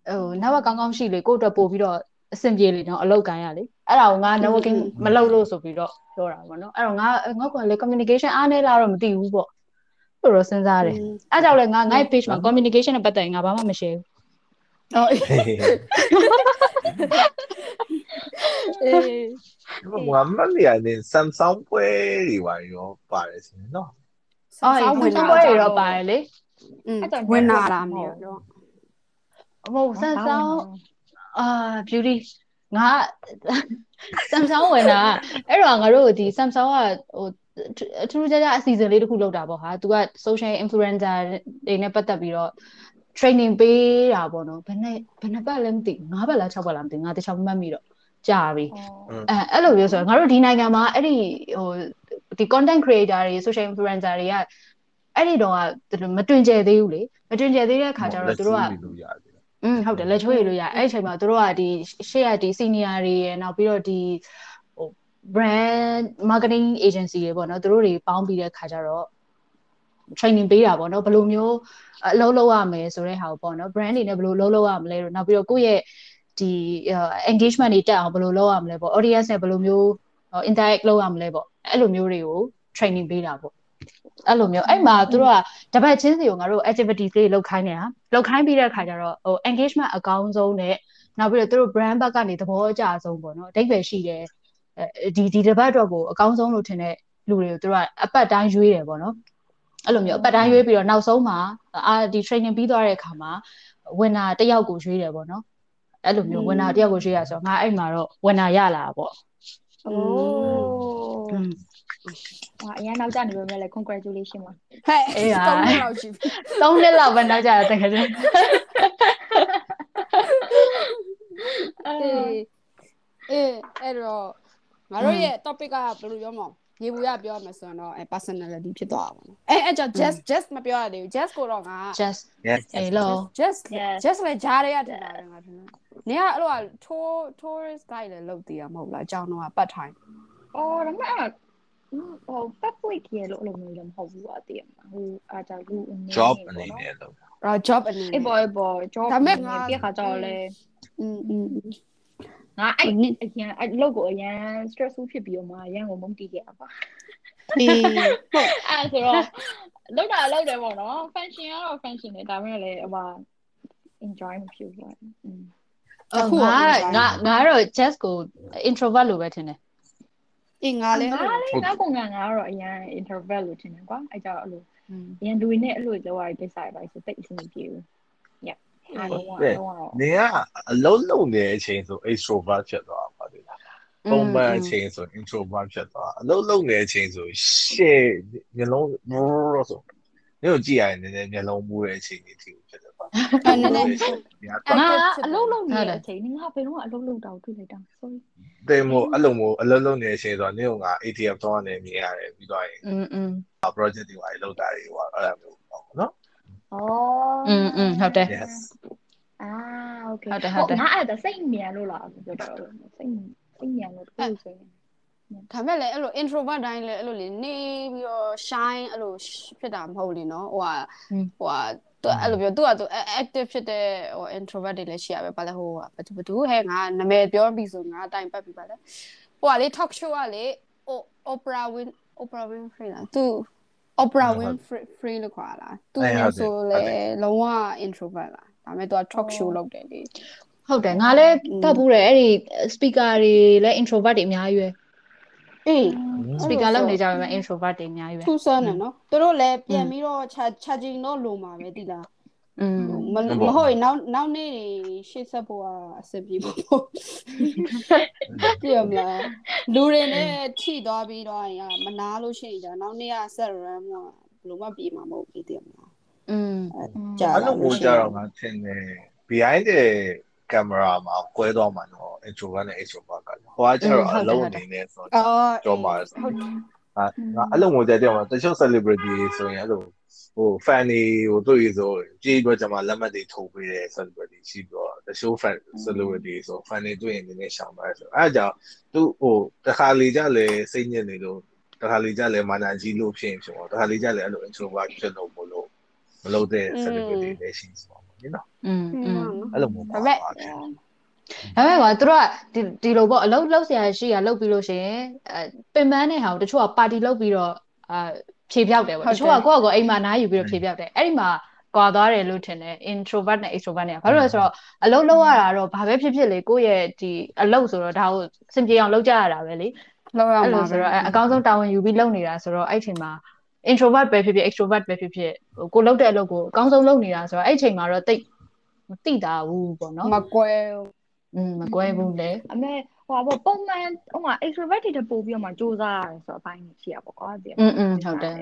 ဟို network ကောင်းကောင်းရှိလေကိုယ့်အတွက်ပို့ပြီးတော့အဆင်ပြေလေနော်အလောက်ကန်ရလေအဲ့ဒါကိုငါ networking မလုပ်လို့ဆိုပြီးတော့ပြောတာပေါ့နော်အဲ့တော့ငါငါကလေ communication အားနေလားတော့မသိဘူးပေါ့ဆိုတော့စဉ်းစားတယ်အဲ့ကြောင့်လေငါငါ့ page မှာ communication နဲ့ပတ်သက်ရင်ငါဘာမှမ share ဘူးဟုတ်အေးဘာမှမရနေ Samsung ပွဲတွေပါရောပါတယ်ရှင်နော်အော် Samsung ပွဲတွေရောပါတယ်လေอืมဝင်လာတာမျိုးတော့ မဟုတ် Samsung အာ beauty ငါ Samsung ဝင်တာအဲ့တော့ငါတို့ဒီ Samsung ကဟိုထူးထူးခြားခြားအစီအစဉ်လေးတစ်ခုလုပ်တာပေါ့ဟာသူက social influencer တွေနဲ့ပတ်သက်ပြီးတော့ training ပေးတာပေါ့နော်ဘယ်နဲ့ဘယ်နှပတ်လဲမသိ၅ပတ်လား၆ပတ်လားမသိငါတခြားမှတ်မိတော့ကြာပြီအဲအဲ့လိုမျိုးဆိုတော့ငါတို့ဒီနိုင်ငံမှာအဲ့ဒီဟိုဒီ content creator တွေ social influencer တွေကအဲ့ဒီတော့ကမတွင်ကျယ်သေးဘူးလေမတွင်ကျယ်သေးတဲ့ခါကျတော့သူတို့က อืมဟုတ်တယ်လက်ချိုးရလို့ရအဲ့အချိန်မှာသူတို့ကဒီရှေ့ကဒီ senior တွေရယ်နောက်ပြီးတော့ဒီဟို brand marketing agency တွေပေါ့နော်သူတို့တွေပေါင်းပြီးတဲ့ခါကျတော့ training ပေးတာပေါ့နော်ဘယ်လိုမျိုးအလုပ်လုပ်ရမယ်ဆိုတဲ့ဟာကိုပေါ့နော် brand တွေနဲ့ဘယ်လိုလုပ်လုပ်ရမလဲတော့နောက်ပြီးတော့ကိုယ့်ရဲ့ဒီ engagement တွေတက်အောင်ဘယ်လိုလုပ်ရမလဲပေါ့ audience နဲ့ဘယ်လိုမျိုး interact လုပ်ရမလဲပေါ့အဲ့လိုမျိုးတွေကို training ပေးတာပေါ့ အဲ့လိုမျိုးအဲ့မှာသူတို့ကတပတ်ချင်းစီကိုငါတို့ activity လေးလောက်ခိုင်းနေတာလောက်ခိုင်းပြီးတဲ့အခါကျတော့ဟို engagement အကောင်းဆုံးနဲ့နောက်ပြီးတော့သူတို့ brand ဘက်ကနေသဘောအကျဆုံးပေါ့နော်အဓိပ္ပာယ်ရှိတယ်ဒီဒီတပတ်တော့ကိုအကောင်းဆုံးလို့ထင်တဲ့လူတွေကိုသူတို့ကအပတ်တိုင်းရွေးတယ်ပေါ့နော်အဲ့လိုမျိုးအပတ်တိုင်းရွေးပြီးတော့နောက်ဆုံးမှာအာဒီ training ပြီးသွားတဲ့အခါမှာ winner တယောက်ကိုရွေးတယ်ပေါ့နော်အဲ့လိုမျိုး winner တယောက်ကိုရွေးရဆိုတော့ငါအဲ့မှာတော့ winner ရလာပေါ့โอ้ ဟာအရင်နောက်ကျနေပေမဲ့လည်း congratulation ပါဟဲ့အေးဟာ3နှစ်လောက်ရှိပြီ3နှစ်လောက်ပဲနောက်ကျတာတကယ်ချင်းအေးအေးအဲ့တော့ငါတို့ရဲ့ topic ကဘယ်လိုပြောမလဲရေဘူးရပြောမှဆိုတော့အဲ personality ဖြစ်သွားတာပေါ့နော်အဲအဲ့ကြောင့် just just မပြောရသေးဘူး just ကိုတော့ငါ just hello just just လည်းဂျားရရတင်တာငါထင်တယ်နေကအဲ့လိုက tour tourist guide လည်းလုပ်သေးတာမဟုတ်လားအကြောင်းတော့ပတ်ထိုင်အော်ဒါမှမ ဟုတ် public ရေလို့လို့မျိုးလည်းမဟုတ်ဘူးအတည်ဟိုအားကြောင့်လူအနေနဲ့ job အနေနဲ့လုပ်တာ တော့ job အနေနဲ့ အေးပေါ်အေးပေါ် job ဒါပေမဲ့ငါ ပြက်ခါကြောက်လဲ อืมอืม ငါအဲ့အရင်အဲ့လောက်ကိုအရန် stressful ဖြစ်ပြီးတော့မှအရန်ကိုမုန်းတီးခဲ့တာပါ အေးဟုတ် အဲ့ဆိုတော့လောက်တာလောက်တယ်ပေါ့နော် function ကတော့ function နဲ့ဒါပေမဲ့လည်းဟိုပါ enjoy မဖြစ်ဘူးပေါ့อืม အော်ငါငါငါတော့ just ကို introvert လို့ပဲထင်တယ် အေးငါလည်းငါလည်းငါပုံကငါကတော့အရန် introvert လို့ထင်တယ်ကွာအဲ့ကြောင့်အဲ့လိုအရန်လူတွေနဲ့အဲ့လိုလောက်ရတဲ့ကိစ္စတွေပါဆိုတိတ်အဆင်မပြေဘူး yeah အဲ့လိုတော့တော့နေကအလုံးလုံးနေတဲ့အချိန်ဆို extrovert ဖြစ်သွားပါသေးလားပုံမှန်အချိန်ဆို introvert ဖြစ်သွားအလုံးလုံးနေတဲ့အချိန်ဆို shit မျိုးလုံးရောဆိုညို့ကြည့်ရရင်လည်းမျိုးလုံးမူးတဲ့အချိန်ကြီးဖြစ်တယ်ပါ အဲ့နည်းနည်း ငါအလုံးလုံးနေတဲ့အချိန်ငါဘယ်တော့အလုံးလုံးတောင်တွေ့လိုက်တာ sorry တဲ့မို့အဲ့လိုမျိုးအလုံးလုံးနေတဲ့အချိန်ဆိုတော့ညို့က ATF တော့နေမြင်ရတယ်ပြီးတော့ရင် อืมอืม project တွေပါလောက်တာတွေဟိုအဲ့လိုမျိုးပေါ့နော် อ๋อ อืมอืมဟုတ်တယ် yes อ่าโอเค ဟုတ်တယ်ဟုတ်တယ် ငါအဲ့ဒါစိတ်မြန်လို့လားပြောတော့စိတ်စိတ်မြန်လို့ပြောဆိုရင် ဒါမဲ့လည်းအဲ့လို introvert တိုင်းလည်းအဲ့လိုလေနေပြီးတော့ shine အဲ့လိုဖြစ်တာမဟုတ်လေနော်ဟိုဟာဟိုဟာသူအဲ့လိုပြောသူကသူ active ဖြစ်တဲ့ဟို introvert တွေလည်းရှိရပဲဘာလဲဟိုဟာဘယ်သူဘယ်သူဟဲ့ငါနာမည်ပြောပြီးဆိုငါအတိုင်ပတ်ပြီးပါလဲဟိုဟာလေ talk show ကလေဟို Oprah Win Oprah Winfrey လားသူ Oprah Winfrey လို့ခေါ်လားသူလည်းဆိုလေလုံးဝ introvert လားဒါမဲ့သူက talk show လုပ်တယ်လေဟုတ်တယ်ငါလည်းတတ်ဘူးတယ်အဲ့ဒီ speaker တွေလည်း introvert တွေအများကြီးပဲ အေး speaker လုပ်နေကြပါမယ် introvert တွေအများကြီးပဲ ထူးဆန်းတယ်နော်သူတို့လည်းပြန်ပြီးတော့ charging တော့လိုမှာပဲတိလား อืม မမဟုတ်ရင်နောက်နောက်နေ့တွေရှေ့ဆက်ဖို့ကအဆင်ပြေမှာပေါ့ပြရမလားလူတွေနဲ့ထိသွားပြီးတော့ရင်မနာလို့ရှိရင်じゃနောက်နေ့ကဆက် run မှာဘယ်လိုမှပြေမှာမဟုတ်ဘူးတည်မလား อืม ကြာ အဲ့ လာ လို လို့ မျိုး ရှိ ကြ ရင် တော့ငါထင်တယ် behind the camera မှာကွဲသွားမှာတော့ introvert နဲ့ extrovert ကဟိုကကျတော့အလုံးအနေနဲ့ဆိုတော့အော်ကြောမှာဟုတ်တယ်ဟာငါအဲ့လိုမျိုးကြတဲ့မှာတချို့ celebrity ဆိုရင်အဲ့လိုဟို fan တွေဟိုတို့ရဆိုကြည့်တော့ကျွန်မလက်မှတ်တွေထုတ်ပေးတဲ့ celebrity ရှိပြီးတော့တချို့ fan celebrity ဆို fan တွေတွေ့ရင်နည်းနည်းရှောင်ပါတယ်ဆိုအဲ့ဒါကြောင့်သူဟိုတခါလေကြလဲစိတ်ညစ်နေလို့တခါလေကြလဲမာနာကြီးလို့ဖြစ်ရင်ဖြစ်တော့တခါလေကြလဲအဲ့လို introvert ဖြစ်လို့မလို့မလို့တဲ့ celebrity တွေရှိဆို တော့နိနော် อืมอืม အဲ့လိုမျိုးပါ ဒါပေမဲ့ ပါဖြစ် ဒါပေမဲ့ကွာသူတို့ကဒီဒီလိုပေါ့အလုပ်လုပ်ဆရာရှိရလုပ်ပြီးလို့ရှိရင်အဲပင်ပန်းတဲ့ဟာကိုတချို့ကပါတီလုပ်ပြီးတော့အာဖြေပြောက်တယ်ပေါ့တချို့ကကိုယ့်အကိုအိမ်မှာနားယူပြီးတော့ဖြေပြောက်တယ်အဲ့ဒီမှာကွာသွားတယ်လို့ထင်တယ် introvert နဲ့ extrovert နဲ့ဘာလို့လဲဆိုတော့အလုပ်လုပ်ရတာတော့ဘာပဲဖြစ်ဖြစ်လေကိုယ့်ရဲ့ဒီအလုပ်ဆိုတော့ဒါကိုစင်ပြေအောင်လုပ်ကြရတာပဲလေ လောက်ရ အဲ့ မှာ လိုဆိုတော့အဲအကောင်းဆုံးတာဝန်ယူပြီးလုပ်နေတာဆိုတော့အဲ့ချိန်မှာ introvert ပဲဖြစ်ဖြစ် extrovert ပဲဖြစ်ဖြစ်ဟိုကိုလုပ်တဲ့အလုပ်ကိုအကောင်းဆုံးလုပ်နေတာဆိုတော့အဲ့ချိန်မှာတော့တိတ်မသိတာဘူးပေါ့နော် မကွဲ อืมမကွဲဘူးလေ အမေဟိုပါပုံမှန်ဟိုမှာ extrovert တွေပို့ပြီးတော့မှစူးစမ်းရတယ်ဆိုတော့အပိုင်းကြီးရှိရပါကွာဒီ อืมอืมဟုတ်တယ်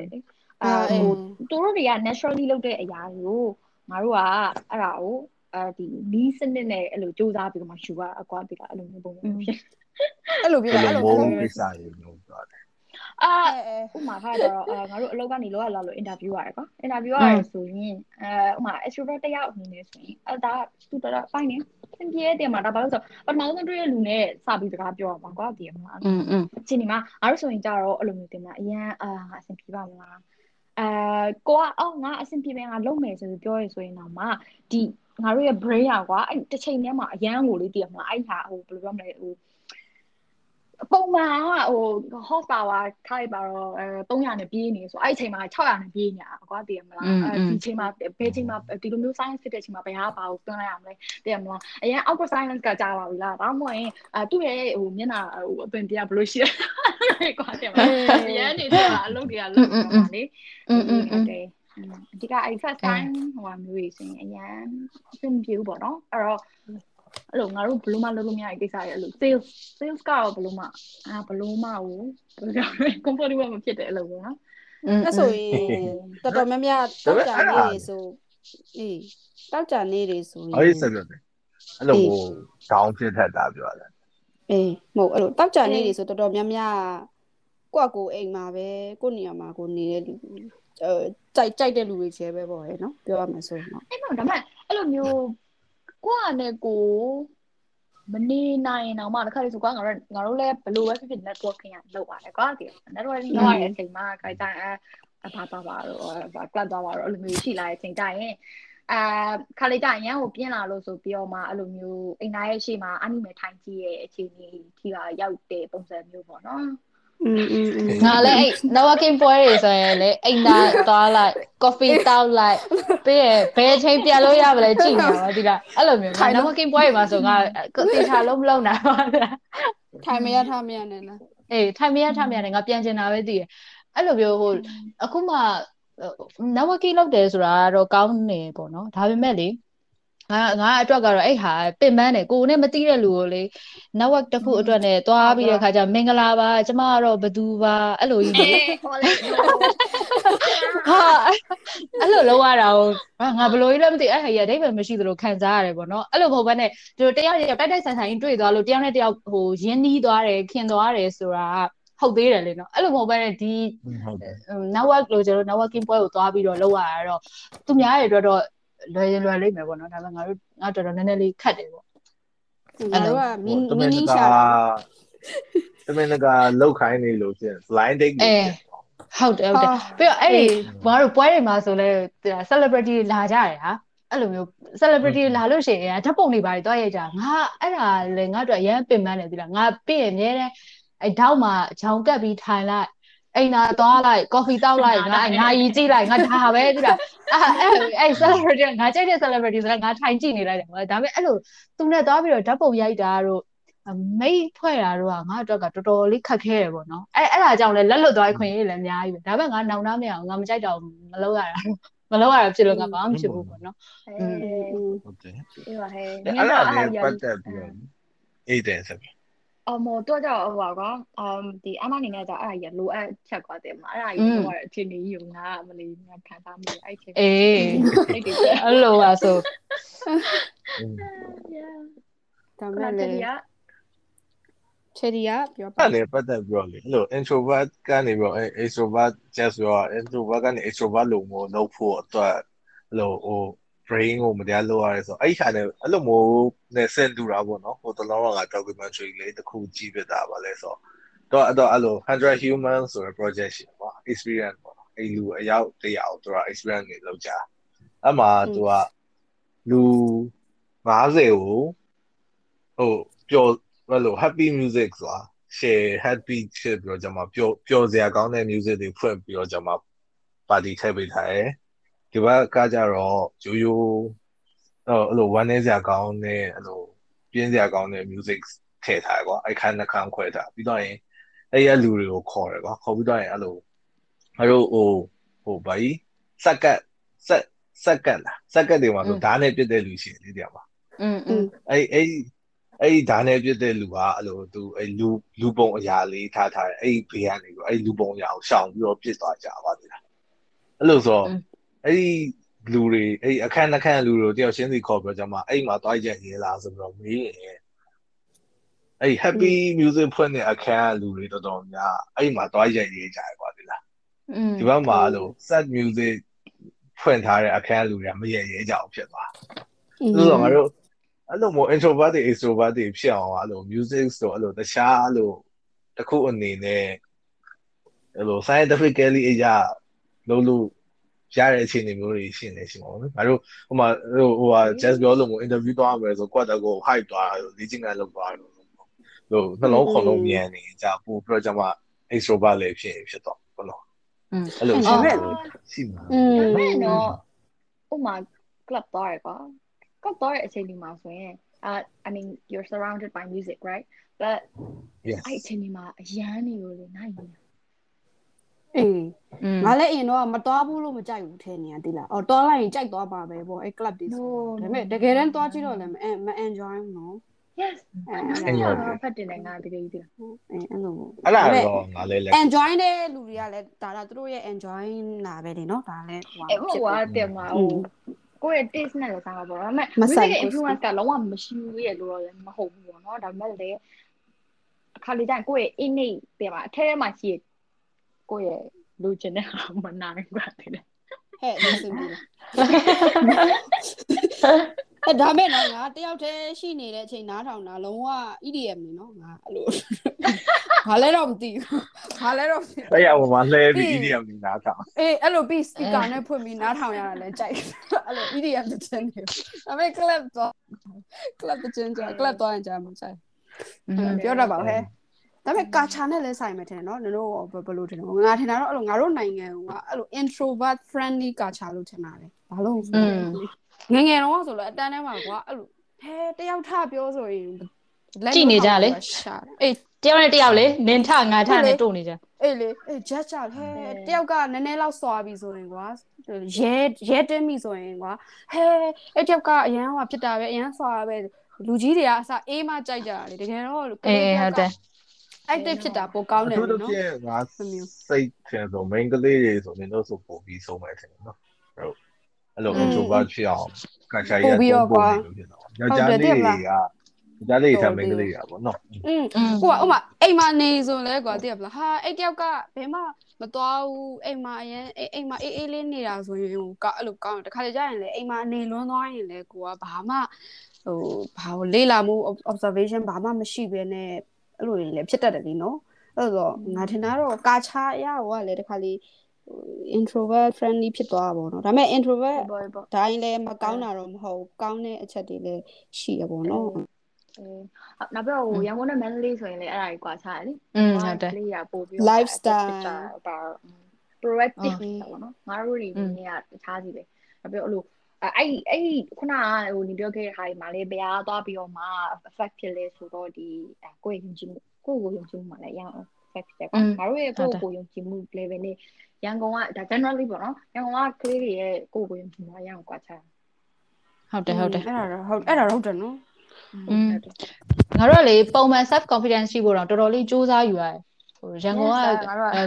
အာဟိုသူတို့တွေက naturally လုပ်တဲ့အရာတွေကိုငါတို့ကအဲ့ဒါကိုအဲဒီနီးစနစ်နဲ့အဲ့လိုစူးစမ်းပြီးတော့မှယူရအကွာဒီကအဲ့လိုမျိုးပုံမှန်ဖြစ် အဲ့လိုပြ အဲ့ တာ လို အဲ့လို မျိုးကိစ္စတွေမျိုးပြောတယ် ာ အာ အဲအဲ ဥမာထားတော့အာငါတို့အလုပ်ကနေလောရလာလို့ interview ရတယ်ကွာ interview ရတယ်ဆိုရင်အဲဥမာ extrovert တယောက်အနေနဲ့ဆိုရင်အဲဒါသူတော်တော်ပိုင်းနေသင်ပြည့်တယ်မှာဒါဘာလို့ဆိုပထမဆုံးတွေ့ရလူနဲ့စပြီးစကားပြောရမှာကွာဒီမှာ อืมอืม အချိန်ဒီမှာငါတို့ဆိုရင်ကြတော့အဲ့လိုမျိုးတင်မှာအရန်အာငါအဆင်ပြေပါမလားအဲကိုကအော်ငါအဆင်ပြေမယ်ငါလုပ်မယ်ဆိုပြီးပြောရဆိုရင်တော့မှဒီငါတို့ရဲ့ brain อ่ะကွာအဲ့တစ်ချိန်တည်းမှာအရန်ကိုလေးတည်ရမလားအဲ့ဟာဟိုဘယ်လိုပြောမလဲဟို ပုံမှန်ကဟို hot power ခိုက်ပါတော့အဲ300နဲ့ပြေးနေဆိုအဲ့အချိန်မှာ600နဲ့ပြေးနေတာကွာတည်ရမလားဒီချိန်မှာဘယ်ချိန်မှာဒီလိုမျိုး science ဖြစ်တဲ့အချိန်မှာဘယ်ဟာပါဘူးတွန်းလိုက်ရမလဲတည်ရမလားအရင် outdoor science ကကြာပါပြီလားဒါမှမဟုတ်ရင်အဲသူ့ရဲ့ဟိုမျက်နှာဟိုအပင်ပြဘယ်လိုရှိလဲကွာတည်ရမလားအရင်နေတော့အလုပ်တွေကလုပ်နေပါလေဟုတ်တယ်အဓိကအဲ့ first time ဟိုမျိုးကြီးဆိုရင်အရန်အဆင်ပြေဘူးပေါ့နော်အဲ့တော့ အဲ့လိုငါတို့ဘယ်လိုမှလုပ်လို့မရတဲ့ကိစ္စတွေအဲ့လို sales sales ကတော့ဘယ်လိုမှအာဘယ်လိုမှဟိုဘယ်လိုလဲ comfortable မဖြစ်တဲ့အလုပ်ပေါ့နော်အဲ့ဆိုရင်တော်တော်များများတောက်ကြနေတွေဆိုအေးတောက်ကြနေတွေဆိုရင်အဲ့ဒီဆက်ပြောတယ်အဲ့လိုဟို down ဖြစ်ထက်တာပြောတယ်အေးမဟုတ်အဲ့လိုတောက်ကြနေတွေဆိုတော်တော်များများကိုယ့်ကိုယ်အိမ်မှာပဲကိုယ့်နေရာမှာကိုနေတဲ့လူအဲကြိုက်ကြိုက်တဲ့လူတွေချဲပဲပေါ့ရယ်နော်ပြောရမယ်ဆိုရင်တော့အဲ့တော့ဒါပေမဲ့အဲ့လိုမျိုး ကိုကနဲ့ကိုမနေနိုင်တော့မှတစ်ခါလေဆိုကွာငါတို့ငါတို့လည်းဘလို့ပဲဖြစ်ဖြစ် networking ကလုပ်ပါတယ်ကွာဒီ networking လုပ်ရတဲ့အချိန်မှာခိုင်တိုင်းအဘာပါပါတော့ဘာ club သွားပါတော့အဲ့လိုမျိုးရှိလာတဲ့အချိန်တိုင်းရင်အဲခါလေးတိုင်းရန်ကိုပြင်းလာလို့ဆိုပြီးတော့မှအဲ့လိုမျိုးအိမ်သားရဲ့ရှေ့မှာအနိမေထိုင်ကြည့်ရဲ့အခြေအနေထိကရောက်တဲ့ပုံစံမျိုးပေါ့နော်။ ငါလည်းအဲ့ networking ပွဲတွေဆိုရင်လေအိမ်သာသွားလိုက် coffee တောက်လိုက်ပြီးရင်ဘယ်အချိန်ပြန်လို့ရမလဲကြည့်နေပါဒီလားအဲ့လိုမျိုး networking ပွဲတွေမှာဆိုငါတေချာလုံးမလုံးနိုင်ပါဘူးထိုင်မရထားမရနဲ့လားအေးထိုင်မရထိုင်မရတယ်ငါပြန်ကျင်တာပဲသိတယ်အဲ့လိုမျိုးဟိုအခုမှ networking လုပ်တယ်ဆိုတာတော့ကောင်းနေပေါ့နော်ဒါပေမဲ့လေ ငါငါအတွက်ကတော့အဲ့ဟာပင်ပန်းတယ်ကိုနဲ့မသိတဲ့လူကိုလေ network တစ်ခုအတွက်နဲ့သွားပြီးတဲ့ခါကျမင်္ဂလာပါကျမကတော့ဘသူပါအဲ့လိုကြီးလေဟောလေဟာအဲ့လိုလောက်ရတာကိုငါဘလို့ကြီးလည်းမသိအဲ့ဟာကြီးအဓိပ္ပာယ်မရှိသလိုခံစားရတယ်ပေါ့နော်အဲ့လိုမဟုတ်ဘဲနဲ့ဒီတယောက်တယောက်တိုက်တိုက်ဆိုင်ဆိုင်တွေ့သွားလို့တယောက်နဲ့တယောက်ဟိုရင်းနှီးသွားတယ်ခင်သွားတယ်ဆိုတာဟုတ်သေးတယ်လေနော်အဲ့လိုမဟုတ်ဘဲနဲ့ဒီဟုတ်တယ် network လို့ကျွန်တော် networking ပွဲကိုသွားပြီးတော့လောက်ရတာတော့သူများတွေအတွက်တော့ လွယ်ရင်လွယ်လိမ့်မယ်ပေါ့နော်ဒါပေမဲ့ငါတို့ငါတော်တော်နည်းနည်းလေးခက်တယ်ပေါ့ငါတို့ကမင်းတမမင်းင်နီးကရှာတာတမင်ကလောက်ခိုင်းနေလို့ဖြစ် blind date အဲဟုတ်တယ်ဟုတ်တယ်ပြီးတော့အဲ့ဒီဘာလို့ပွဲတွေမှာဆိုလဲ celebrity လာကြတယ်ဟာအဲ့လိုမျိုး celebrity လာလို့ရှိရင်ဓာတ်ပုံတွေပါတော့ရိုက်ကြငါအဲ့ဒါလေငါတို့အရန်ပင်ပန်းတယ်ဒီလားငါပြည့်ရင်အများတဲ့အဲ့တောက်မှာဂျောင်ကပ်ပြီးထိုင်လိုက် အိမ်သာသွားလိုက် coffee တောက်လိုက်ငါငါရီကြည့်လိုက်ငါဒါပဲဒီလားအဲ့အဲ့ celebrity ငါကြိုက်တဲ့ celebrity ဆိုတာငါထိုင်ကြည့်နေလိုက်တယ်ဒါပေမဲ့အဲ့လိုသူနဲ့သွားပြီးတော့ဓာတ်ပုံရိုက်တာတို့မိတ်ဖွဲ့တာတို့ကငါအတွက်ကတော်တော်လေးခက်ခဲတယ်ပေါ့နော်အဲ့အဲ့ဒါကြောင့်လဲလက်လွတ်သွားခွင့်ရေးလည်းအများကြီးပဲဒါပေမဲ့ငါနောင်နာမရအောင်ငါမကြိုက်တော့မလုပ်ရတာမလုပ်ရတာဖြစ်လို့ငါဘာမှမဖြစ်ဘူးပေါ့နော်အဲဟုတ်တယ်အေးပါဟဲ့အဲ့ဒါလည်းပတ်သက်ပြီးတော့အေးတယ်ဆက်ပြီး အော်မောတော့ကြောက်ဟိုပါကွာအမ်ဒီအမအနေနဲ့ကြောက်အဲ့ဒါကြီးလိုအပ်ချက်ကွာတယ်မှာအဲ့ဒါကြီးတော့အချင်းကြီးယူငါမလေးငါခံစားမိအဲ့ချင်းအေးအဲ့ဒီကအဲ့လိုပါဆိုဒါလာမဲ့တလေရီယာချယ်ရီကပြောပါအဲ့လည်းပတ်သက်ပြီးတော့လေအဲ့လို introvert ကနေပြီးတော့ extrovert just ပြော introvert ကနေ extrovert လို့မျိုးလုပ်ဖို့အတွက်အဲ့လိုဟို brain ကိုမတရားလုပ်ရတယ်ဆိုအဲ့ခါနဲ့အဲ့လိုမျိုးနဲ့ဆင်တူတာပေါ့နော်ဟိုတလုံးက documentary လေးတစ်ခုကြည့်ပြတာပါလဲဆိုတော့တော့အဲ့လို100 human ဆိုတဲ့ project ရှိပေါ့ experience ပေါ့နော်အဲ့လူအယောက်100အောင်သူက experience တွေလုပ်ကြအဲ့မှာသူကလူ90ကိုဟိုပျော်ဘယ်လို happy music ဆိုတာ share happy ဖြစ်ပြီးတော့ကျွန်မပျော်ပျော်စရာကောင်းတဲ့ music တွေဖွင့်ပြီးတော့ကျွန်မပါတီထည့်ပေးထားတယ် ဒီဘက်ကကြတော့ရိုးရိုးအဲ့လိုဝမ်းနည်းစရာကောင်းတဲ့အဲ့လိုပြင်းစရာကောင်းတဲ့ music ထည့်ထားတယ်ကွာအဲ့ခန်းနှခန်းခွဲထားပြီးတော့ရင်အဲ့ရလူတွေကိုခေါ်တယ်ကွာခေါ်ပြီးတော့ရင်အဲ့လိုအဲ့လိုဟိုဟိုဘာကြီးစက်ကတ်စက်စက်ကတ်လားစက်ကတ်တွေမှာဆိုဓာတ်နဲ့ပြစ်တဲ့လူရှိတယ်လေတရားပါ อืมอืม အဲ့အဲ့အဲ့ဒီဓာတ်နဲ့ပြစ်တဲ့လူကအဲ့လိုသူအဲ့လူလူပုံအရာလေးထားထားတယ်အဲ့ဒီဘေးကနေပြီးအဲ့လူပုံအရာကိုရှောင်ပြီးတော့ပြစ်သွားကြပါသေးတယ်အဲ့လိုဆို အဲ့ဒီလူတွေအဲ့အခန်းအခန်းလူတွေတယောက်ချင်းစီခေါ်ပြီးတော့ကျွန်မအဲ့မှာတွားကြရဲလားဆိုပြီးတော့မေးရင်အဲ့ happy music ဖွင့်တဲ့အခန်းလူတွေတော်တော်များအဲ့မှာတွားကြရဲကြရပါသေးလားอืมဒီဘက်မှာအဲ့လို sad music ဖွင့်ထားတဲ့အခန်းလူတွေကမရဲရဲကြအောင်ဖြစ်သွားဆိုတော့ငါတို့အဲ့လိုမျိုး introvert တွေ extrovert တွေဖြစ်အောင်အဲ့လို music ဆိုအဲ့လိုတခြားအဲ့လိုတစ်ခုအနေနဲ့အဲ့လို scientifically အရာလုံးလို့ ရတဲ့အခြေအနေမျိုးတွေရှိနေရှိမှာပေါ့နော်ငါတို့ဟိုမှာဟိုဟိုဟာ just ပြောလို့မို့ interview သွားမယ်ဆိုကွက်တကော hype သွားတာလေ့ကျင့်ခန်းလုပ်သွားတာလို့နှလုံးခုန်လုံးမြန်နေကြပို့ပြီးတော့ကျမ extrovert လည်းဖြစ်ဖြစ်တော့ဘလို့အဲ့လိုရှိမှာရှိမှာဘယ်တော့ဥမာ club သွားရပါ club သွားရအချိန်ဒီမှာဆိုရင် uh i mean you're surrounded by music right but yes အဲ့အချိန်ဒီမှာအရန်နေလို့လေနိုင်နေ အေးอืมငါလည်းအရင်တော့မတော်ဘူးလို့မကြိုက်ဘူးထဲနေရတိလားအော်တော်လိုက်ရင်ကြိုက်သွားပါပဲပေါ့အဲ့ club တွေဆိုဒါပေမဲ့တကယ်တမ်းသွားကြည့်တော့လည်းမမ enjoy ဘူးနော် yes အဲအဲ့ဒါဖတ်တင်နေငါတကယ်ကြီးလားအဲအဲ့လိုအဲ့ဒါတော့ငါလည်းလက် enjoy တဲ့လူတွေကလည်းဒါဒါသူတို့ရဲ့ enjoy လာပဲလေနော်ဒါလည်းဟိုအဲ့ဟိုကတင်မှာဟိုကိုယ့်ရဲ့ taste နဲ့လည်းစားမှာပေါ့ဒါပေမဲ့မဆိုင် music ဘူး influence ကလုံးဝမရှိဘူးရဲ့လို့တော့လည်းမဟုတ်ဘူးပေါ့နော်ဒါပေမဲ့လည်းအခါလေးတိုင်းကိုယ့်ရဲ့ innate တဲ့မှာအထဲထဲမှာရှိရဲ့ ကိုယ့်ရဲ့လူချင်တဲ့ဟာမနိုင်ဘူးတဲ့ဟဲ့ listen ပြီလားအဲဒါမဲ့နော်ငါတယောက်တည်းရှိနေတဲ့အချိန်နားထောင်တာလုံးဝ EDM နေနော်ငါအဲ့လိုဘာလဲတော့မသိဘူးဘာလဲတော့မသိအဲ့ရဟိုမှာလှဲပြီး EDM နေနားထောင်အေးအဲ့လိုပြီး speaker နဲ့ဖွင့်ပြီးနားထောင်ရတာလည်းကြိုက်အဲ့လို EDM တစ်ချက်နေဒါပေမဲ့ club တော့ club တစ်ချက်ကြာ club တော့ရင်ကြာမှာကြိုက်ပြောတတ်ပါဦးဟဲ့ ဒါပေမဲ့ကာချာနဲ့လည်းဆိုင်မယ်ထင်တယ်နော်နင်တို့ဘယ်လိုထင်လဲငါထင်တာတော့အဲ့လိုငါတို့နိုင်ငံကအဲ့လို introvert friendly ကာချာလို့ထင်တာလေဘာလို့ဆိုငငယ်တော့ဆိုလို့အတန်းထဲမှာကွာအဲ့လိုဟဲတယောက်ထပြောဆိုရင်ကြည့်နေကြလေရှာအေးတယောက်နဲ့တယောက်လေနင်ထငါထနဲ့တို့နေကြအေးလေအေး judge ကြဟဲတယောက်ကနည်းနည်းလောက်စွာပြီဆိုရင်ကွာရဲရဲတင်းပြီဆိုရင်ကွာဟဲအဲ့တယောက်ကအရန်ဟိုဖြစ်တာပဲအရန်စွာပဲလူကြီးတွေကအစအေးမကြိုက်ကြတာလေတကယ်တော့အေးဟုတ်တယ် active ဖြစ်တာပိုကောင်းတယ်သူတို့နော်ပြင်ငါစိတ်ထင်ဆို main ကလေးတွေဆိုရင်တော့ဆိုပို့ပြီးဆုံးမယ်ထင်တယ်နော်ဟုတ်အဲ့လို introvert ဖြစ်အောင်ကချာရပို့ပို့နေလို့ဖြစ်တော့ယောက်ျားလေးတွေကယောက်ျားလေးထား main ကလေးတွေပေါ့နော်อืมဟိုကဥမာအိမ်မနေဆိုလဲကွာသိရပလားဟာအဲ့တယောက်ကဘယ်မှမသွားဘူးအိမ်မအရင်အိမ်မအေးအေးလေးနေတာဆိုရင်ဟိုကအဲ့လိုကောင်းတယ်တခါတလေကြာရင်လေအိမ်မအနေလွန်းသွားရင်လေကိုကဘာမှဟိုဘာလို့လေးလာမှု observation ဘာမှမရှိဘဲနဲ့ အဲ့လိုလည်းဖြစ်တတ်တယ်လीနော်အဲ့တော့ငါထင်တာတော့ကာချာရဟိုကလည်းတခါလေ introvert friendly ဖြစ်သွားတာပေါ့နော်ဒါပေမဲ့ introvert ဘောဘောဒါရင်လည်းမကောင်းတာတော့မဟုတ်ကောင်းတဲ့အချက်တွေလည်းရှိရပေါ့နော်အေးနောက်ပြီးတော့ရန်ကုန်နဲ့မန္တလေးဆိုရင်လည်းအဲ့ဒါကြီးကွာခြားတယ်လေอืมဟုတ်တယ်လေးရပို့ပြီး Lifestyle ပါ proactive ပေါ့နော်ငါတို့တွေဒီနေ့ကတခြားစီပဲနောက်ပြီးတော့အဲ့လို အဲ့အဲ့ခုနကဟိုနေပြောခဲ့တဲ့ဟာဒီမှာလေဘရားသွားပြီးတော့မှ effect ဖြစ်လဲဆိုတော့ဒီကိုယ့်ရဲ့ယုံကြည်မှုကိုယ့်ကိုယုံကြည်မှုမှလည်းရအောင် effect ဖြစ်တယ်ကွာငါတို့ရဲ့ကိုယ့်ကိုယုံကြည်မှု level နဲ့ရန်ကုန်ကဒါ generally ပေါ့နော်ရန်ကုန်ကကလေးတွေရဲ့ကိုယ့်ကိုယုံကြည်မှုရအောင်ကွာခြားဟုတ်တယ်ဟုတ်တယ်အဲ့ဒါတော့ဟုတ်အဲ့ဒါတော့ဟုတ်တယ်နော်อืมငါတို့ကလေပုံမှန် self confidence ရှိဖို့တော့တော်တော်လေးစူးစမ်းယူရတယ်ဟိုရန်ကုန်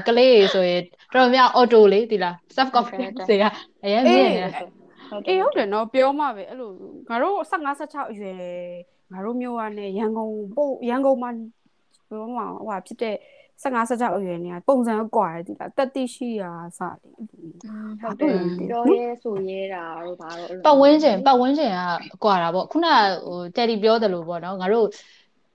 ကကလေးတွေဆိုရင်တော်တော်များ auto လေးဒီလား self confidence တွေကအရင်မြင်နေတာ အေးဟုတ်တယ်နော်ပြောမှပဲအဲ့လိုငါတို့15 16အရွယ်ငါတို့မျိုးကနဲ့ရန်ကုန်ပို့ရန်ကုန်မှာပြောမှဟိုဟာဖြစ်တဲ့15 16အရွယ်နေပုံစံကွာတယ်ဒီလားတက်တိရှိရာစတယ်ဟုတ်တယ်ဒီတော့ရဲဆိုရဲတာတို့ဘာတော့ပတ်ဝန်းကျင်ပတ်ဝန်းကျင်ကကွာတာပေါ့ခုနဟိုတယ်ဒီပြောတယ်လို့ပေါ့နော်ငါတို့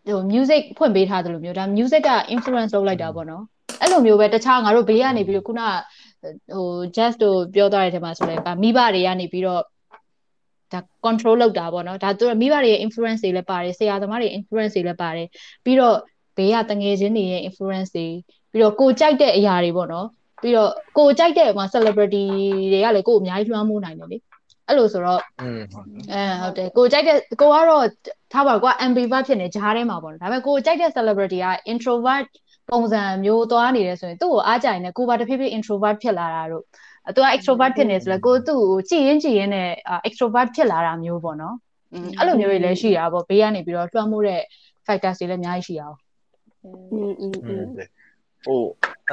ဟို music ဖွင့်ပေးထားတယ်လို့မျိုးဒါ music က influence လုပ်လိုက်တာပေါ့နော်အဲ့လိုမျိုးပဲတခြားငါတို့ဘေးကနေပြီးတော့ခုန ဟို just တို့ပြောသွားတဲ့ထဲမှာဆိုလဲမိဘတွေကနေပြီးတော့ဒါ control လုပ်တာပေါ့နော်ဒါသူမိဘတွေရဲ့ influence တွေလည်းပါတယ်ဆရာသမားတွေ influence တွေလည်းပါတယ်ပြီးတော့ဘေးကတငယ်ချင်းတွေရဲ့ influence တွေပြီးတော့ကိုကြိုက်တဲ့အရာတွေပေါ့နော်ပြီးတော့ကိုကြိုက်တဲ့မှာ celebrity တွေကလည်းကိုအများကြီးလွှမ်းမိုးနိုင်တယ်လေအဲ့လိုဆိုတော့อืมအဲဟုတ်တယ်ကိုကြိုက်တဲ့ကိုကတော့ထားပါကွာ ambivert ဖြစ်နေဂျားထဲမှာပေါ့နော်ဒါပေမဲ့ကိုကြိုက်တဲ့ celebrity က introvert ပုံစံမျိုးသွားနေတယ်ဆိုရင်သူ့ကိုအားကြိုင်နေကိုပါတဖြည်းဖြည်း introvert ဖြစ်လာတာတို့သူက extrovert ဖြစ်နေဆိုလဲကိုသူ့ကိုကြည်ရင်ကြည်ရင်နဲ့ extrovert ဖြစ်လာတာမျိုးပေါ့နော်အဲ့လိုမျိုးတွေလည်းရှိတာပေါ့ဘေးကနေပြီးတော့လွှမ်းမိုးတဲ့ factors တွေလည်းအများကြီးရှိတာပေါ့ อืมอืมอืม ဟိုအ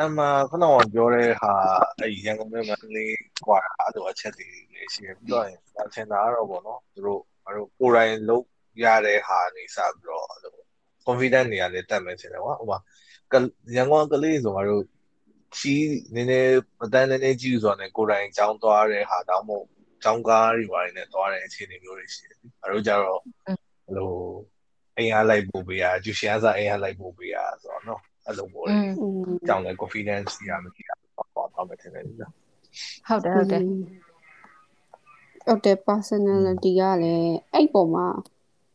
အမခဏကပြောတဲ့ဟာအဲ့ရန်ကုန်မြို့မှာလေးกว่าအဲ့လိုအချက်တွေလည်းရှိတယ်ပြီးတော့အထင်သာတော့ဗောနော်သူတို့ဘာလို့ကိုယ်တိုင်လုပ်ရတဲ့ဟာနေစပြီးတော့ အဲ့လို confident နေရာလေးတက်မယ်ထင်တယ်ကွာဟိုမှာရန်ကုန်ကလေးဆိုတော့ကြီးနည်းနည်းမတန်းနည်းနည်းကြီးဆိုတော့ねကိုယ်တိုင်ကြောင်းသွားတဲ့ဟာတောင်းမို့ကြောင်းကားတွေပါတယ်နဲ့သွားတဲ့အခြေအနေမျိုးတွေရှိတယ်။အဲတို့ကြတော့ဟိုအိမ်အားလိုက်ပို့ပေးရကျူရှင်အားစားအိမ်အားလိုက်ပို့ပေးရဆိုတော့နော်အဲ့လိုပေါ့လေ။ကြောင်းလဲ confidence ကြီးရမရှိတာပေါ့ပေါ့မယ်ထင်တယ်နော်ဟုတ်တယ်ဟုတ်တယ်ဟုတ်တယ် personality ကလည်းအဲ့ပုံမှာ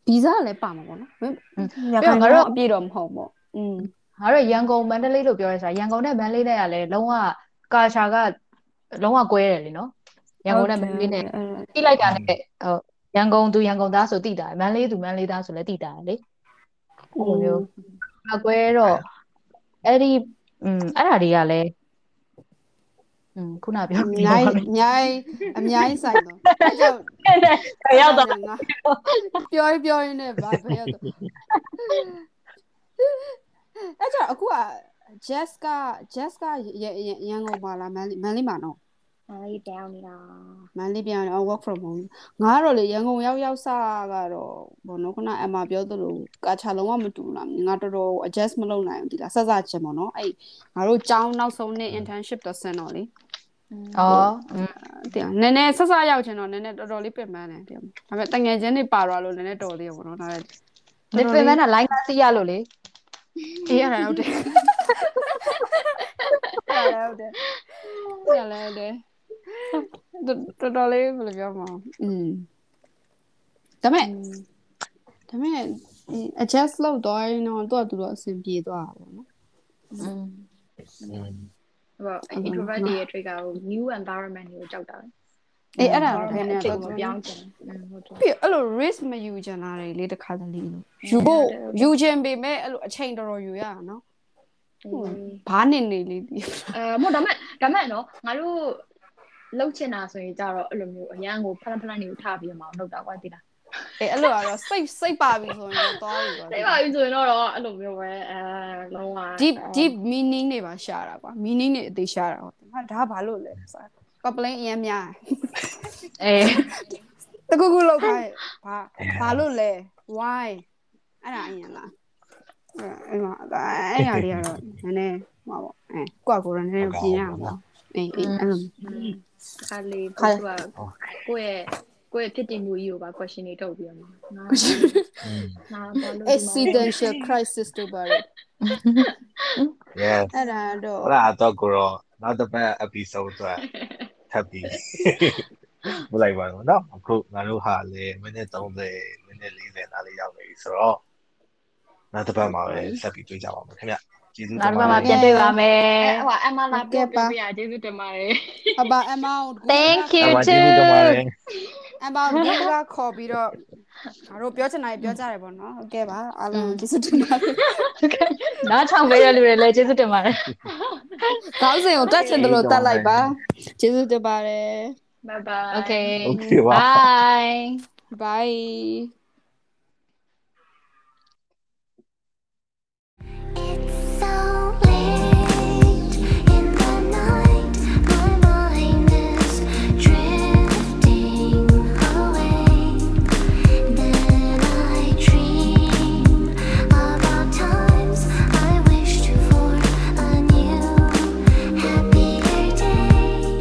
ဗီဇလည်းပါမှာပေါ့နော်။ရခိုင်ကတော့အပြည့်တော့မဟုတ်ပေါ့။อืม ငါတို့ရန်ကုန်မန္တလေးလို့ပြောရဲဆိုတာရန်ကုန်နဲ့မန္တလေးနဲ့ကလည်းလုံးဝ culture ကလုံးဝကွဲတယ်လीနော်ရန်ကုန်နဲ့မန္တလေးနဲ့တိလိုက်တာနဲ့ဟိုရန်ကုန်သူရန်ကုန်သားဆိုတိတာမန္တလေးသူမန္တလေးသားဆိုလည်းတိတာလေဟိုမျိုးအကွဲတော့အဲ့ဒီอืมအဲ့ဒါတွေကလည်း อืมခုနပြောအများကြီးအများကြီးအများကြီးဆိုင်တော့အဲ့ကြောင့်ရောက်တော့ပြောရပြောရင်းနဲ့ဗာဘယ်ရောက်တော့အဲ့ကြောင့်အခုက Jess က Jess ကရန်ကုန်ပါလားမန်လေးမန်လေးမှာနော်အားလေးတောင်းနေတာမန်လေးပြန်အောင် work from home ငါကတော့လေရန်ကုန်ရောက်ရောက်စကတော့ဘောနော်ခုနအမပြောသလိုကာချာလုံးဝမတူလားငါတော်တော် adjust မလုပ်နိုင်ဘူးဒီလားဆက်စချင်းပေါ့နော်အဲ့ငါတို့ကျောင်းနောက်ဆုံးနေ့ internship တော့ဆန်တော့လေ ဩอืม တင်နည်းနည်းဆက်ဆက်ရောက်ချင်တော့နည်းနည်းတော်တော်လေးပြင်ပန်းတယ်တင်ဒါပေမဲ့တငယ်ချင်းတွေပါသွားလို့နည်းနည်းတော်သေးရပေါ့နော်ဒါလည်း နေပင်မနာလိုင်းကားစီးရလို့လေ အေးရတယ်ဟုတ်တယ်ဟုတ်တယ်ဟုတ်တယ်ဟုတ်တယ်တော်တော်လေးဘယ်လိုပြောမလဲอืมဒါပေမဲ့ဒါပေမဲ့ adjust လုပ်သွားရင်တော့သူကသူတော့အဆင်ပြေသွားတာပေါ့နော် อืม ဟို introvert တွေရဲ့ trigger ကို new environment ကိုကြောက်တာလေအေးအဲ့ဒါတော့ခဲနေအချိန်တော့ကိုပြောင်းချင်တယ်ဟုတ်တယ်ပြီးအဲ့လို risk မယူချင်တာတွေလေတခါတလေလို့ယူဖို့ယူချင်ပေမဲ့အဲ့လိုအချိန်တော်တော်ယူရတာနော်ဘာနေနေလေးဒီအဲမဟုတ်ဒါမဲ့ဒါမဲ့နော်ငါတို့လှုပ်ချင်တာဆိုရင်ကြတော့အဲ့လိုမျိုးအရန်ကိုဖလန်ဖလန်တွေကိုထားပြီးမှလှုပ်တာကွာတိလား အေးအဲ့လိုကတော့စိတ်စိတ်ပါပြီဆိုရင်တော့သွားပြီကွာသိပါပြီဆိုရင်တော့အဲ့လိုမျိုးပဲအဲလုံးဝ deep deep meaning တွေပါရှာတာကွာ meaning တွေအသေးရှာတာကွာဟာဒါဘာလို့လဲဆို complain အရင်များအေးတကူကူလောက်ခိုင်းဘာဘာလို့လဲ why အဲ့ဒါအရင်လားအဲ့မှာအဲ့ရလေးကတော့နည်းနည်းဟောပေါ့အဲကိုကကိုရနည်းနည်းပြင်ရအောင်ပေါ့အေးအေးအဲ့လိုခါလေးကိုကကိုယ့်ရဲ့ ကိုယ့်ရဲ့ဖြစ်တည်မှုကြီးကိုပါ question တွေထုတ်ပြီးတော့ငါငါဘာလို့ existential crisis တို့ပါလေ yes အဲ့ဒါတော့ အဲ့ဒါတော့ကိုတော့နောက်တစ်ပတ် episode အတွက်ထပ်ပြီးဘယ်လိုက်ပါတော့เนาะအခုငါတို့ဟာလေမိနစ်30မိနစ်40နားလေးရောက်နေပြီဆိုတော့နောက်တစ်ပတ်မှာပဲဆက်ပြီးတွေ့ကြပါမယ်ခင်ဗျ ကျေးဇူးတနောက်င်တစ်ပါပတ်မှာပြန်တွေ့ပါမယ်ဟိုအမလာပြောပြရကျေးဇူးတင်ပါတယ်အဘအမောင် Thank you အမကျေးဇူးတင်ပါတယ်အမောင်ဒီကခေါ်ပြီးတော့ငါတို့ပြောချင်တာပြောကြတယ်ပေါ့နော်ဟုတ်ကဲ့ပါအားလုံးကျေးဇူးတင်ပါတယ်နားထောင်ပေးတဲ့လူတွေလည်းကျေးဇူးတင်ပါတယ်ခေါင်းစဉ်ကိုတက်ချင်တယ်လို့တက်လိုက်ပါကျေးဇူးတင်ပါတယ် bye bye Okay Okay ပါ bye bye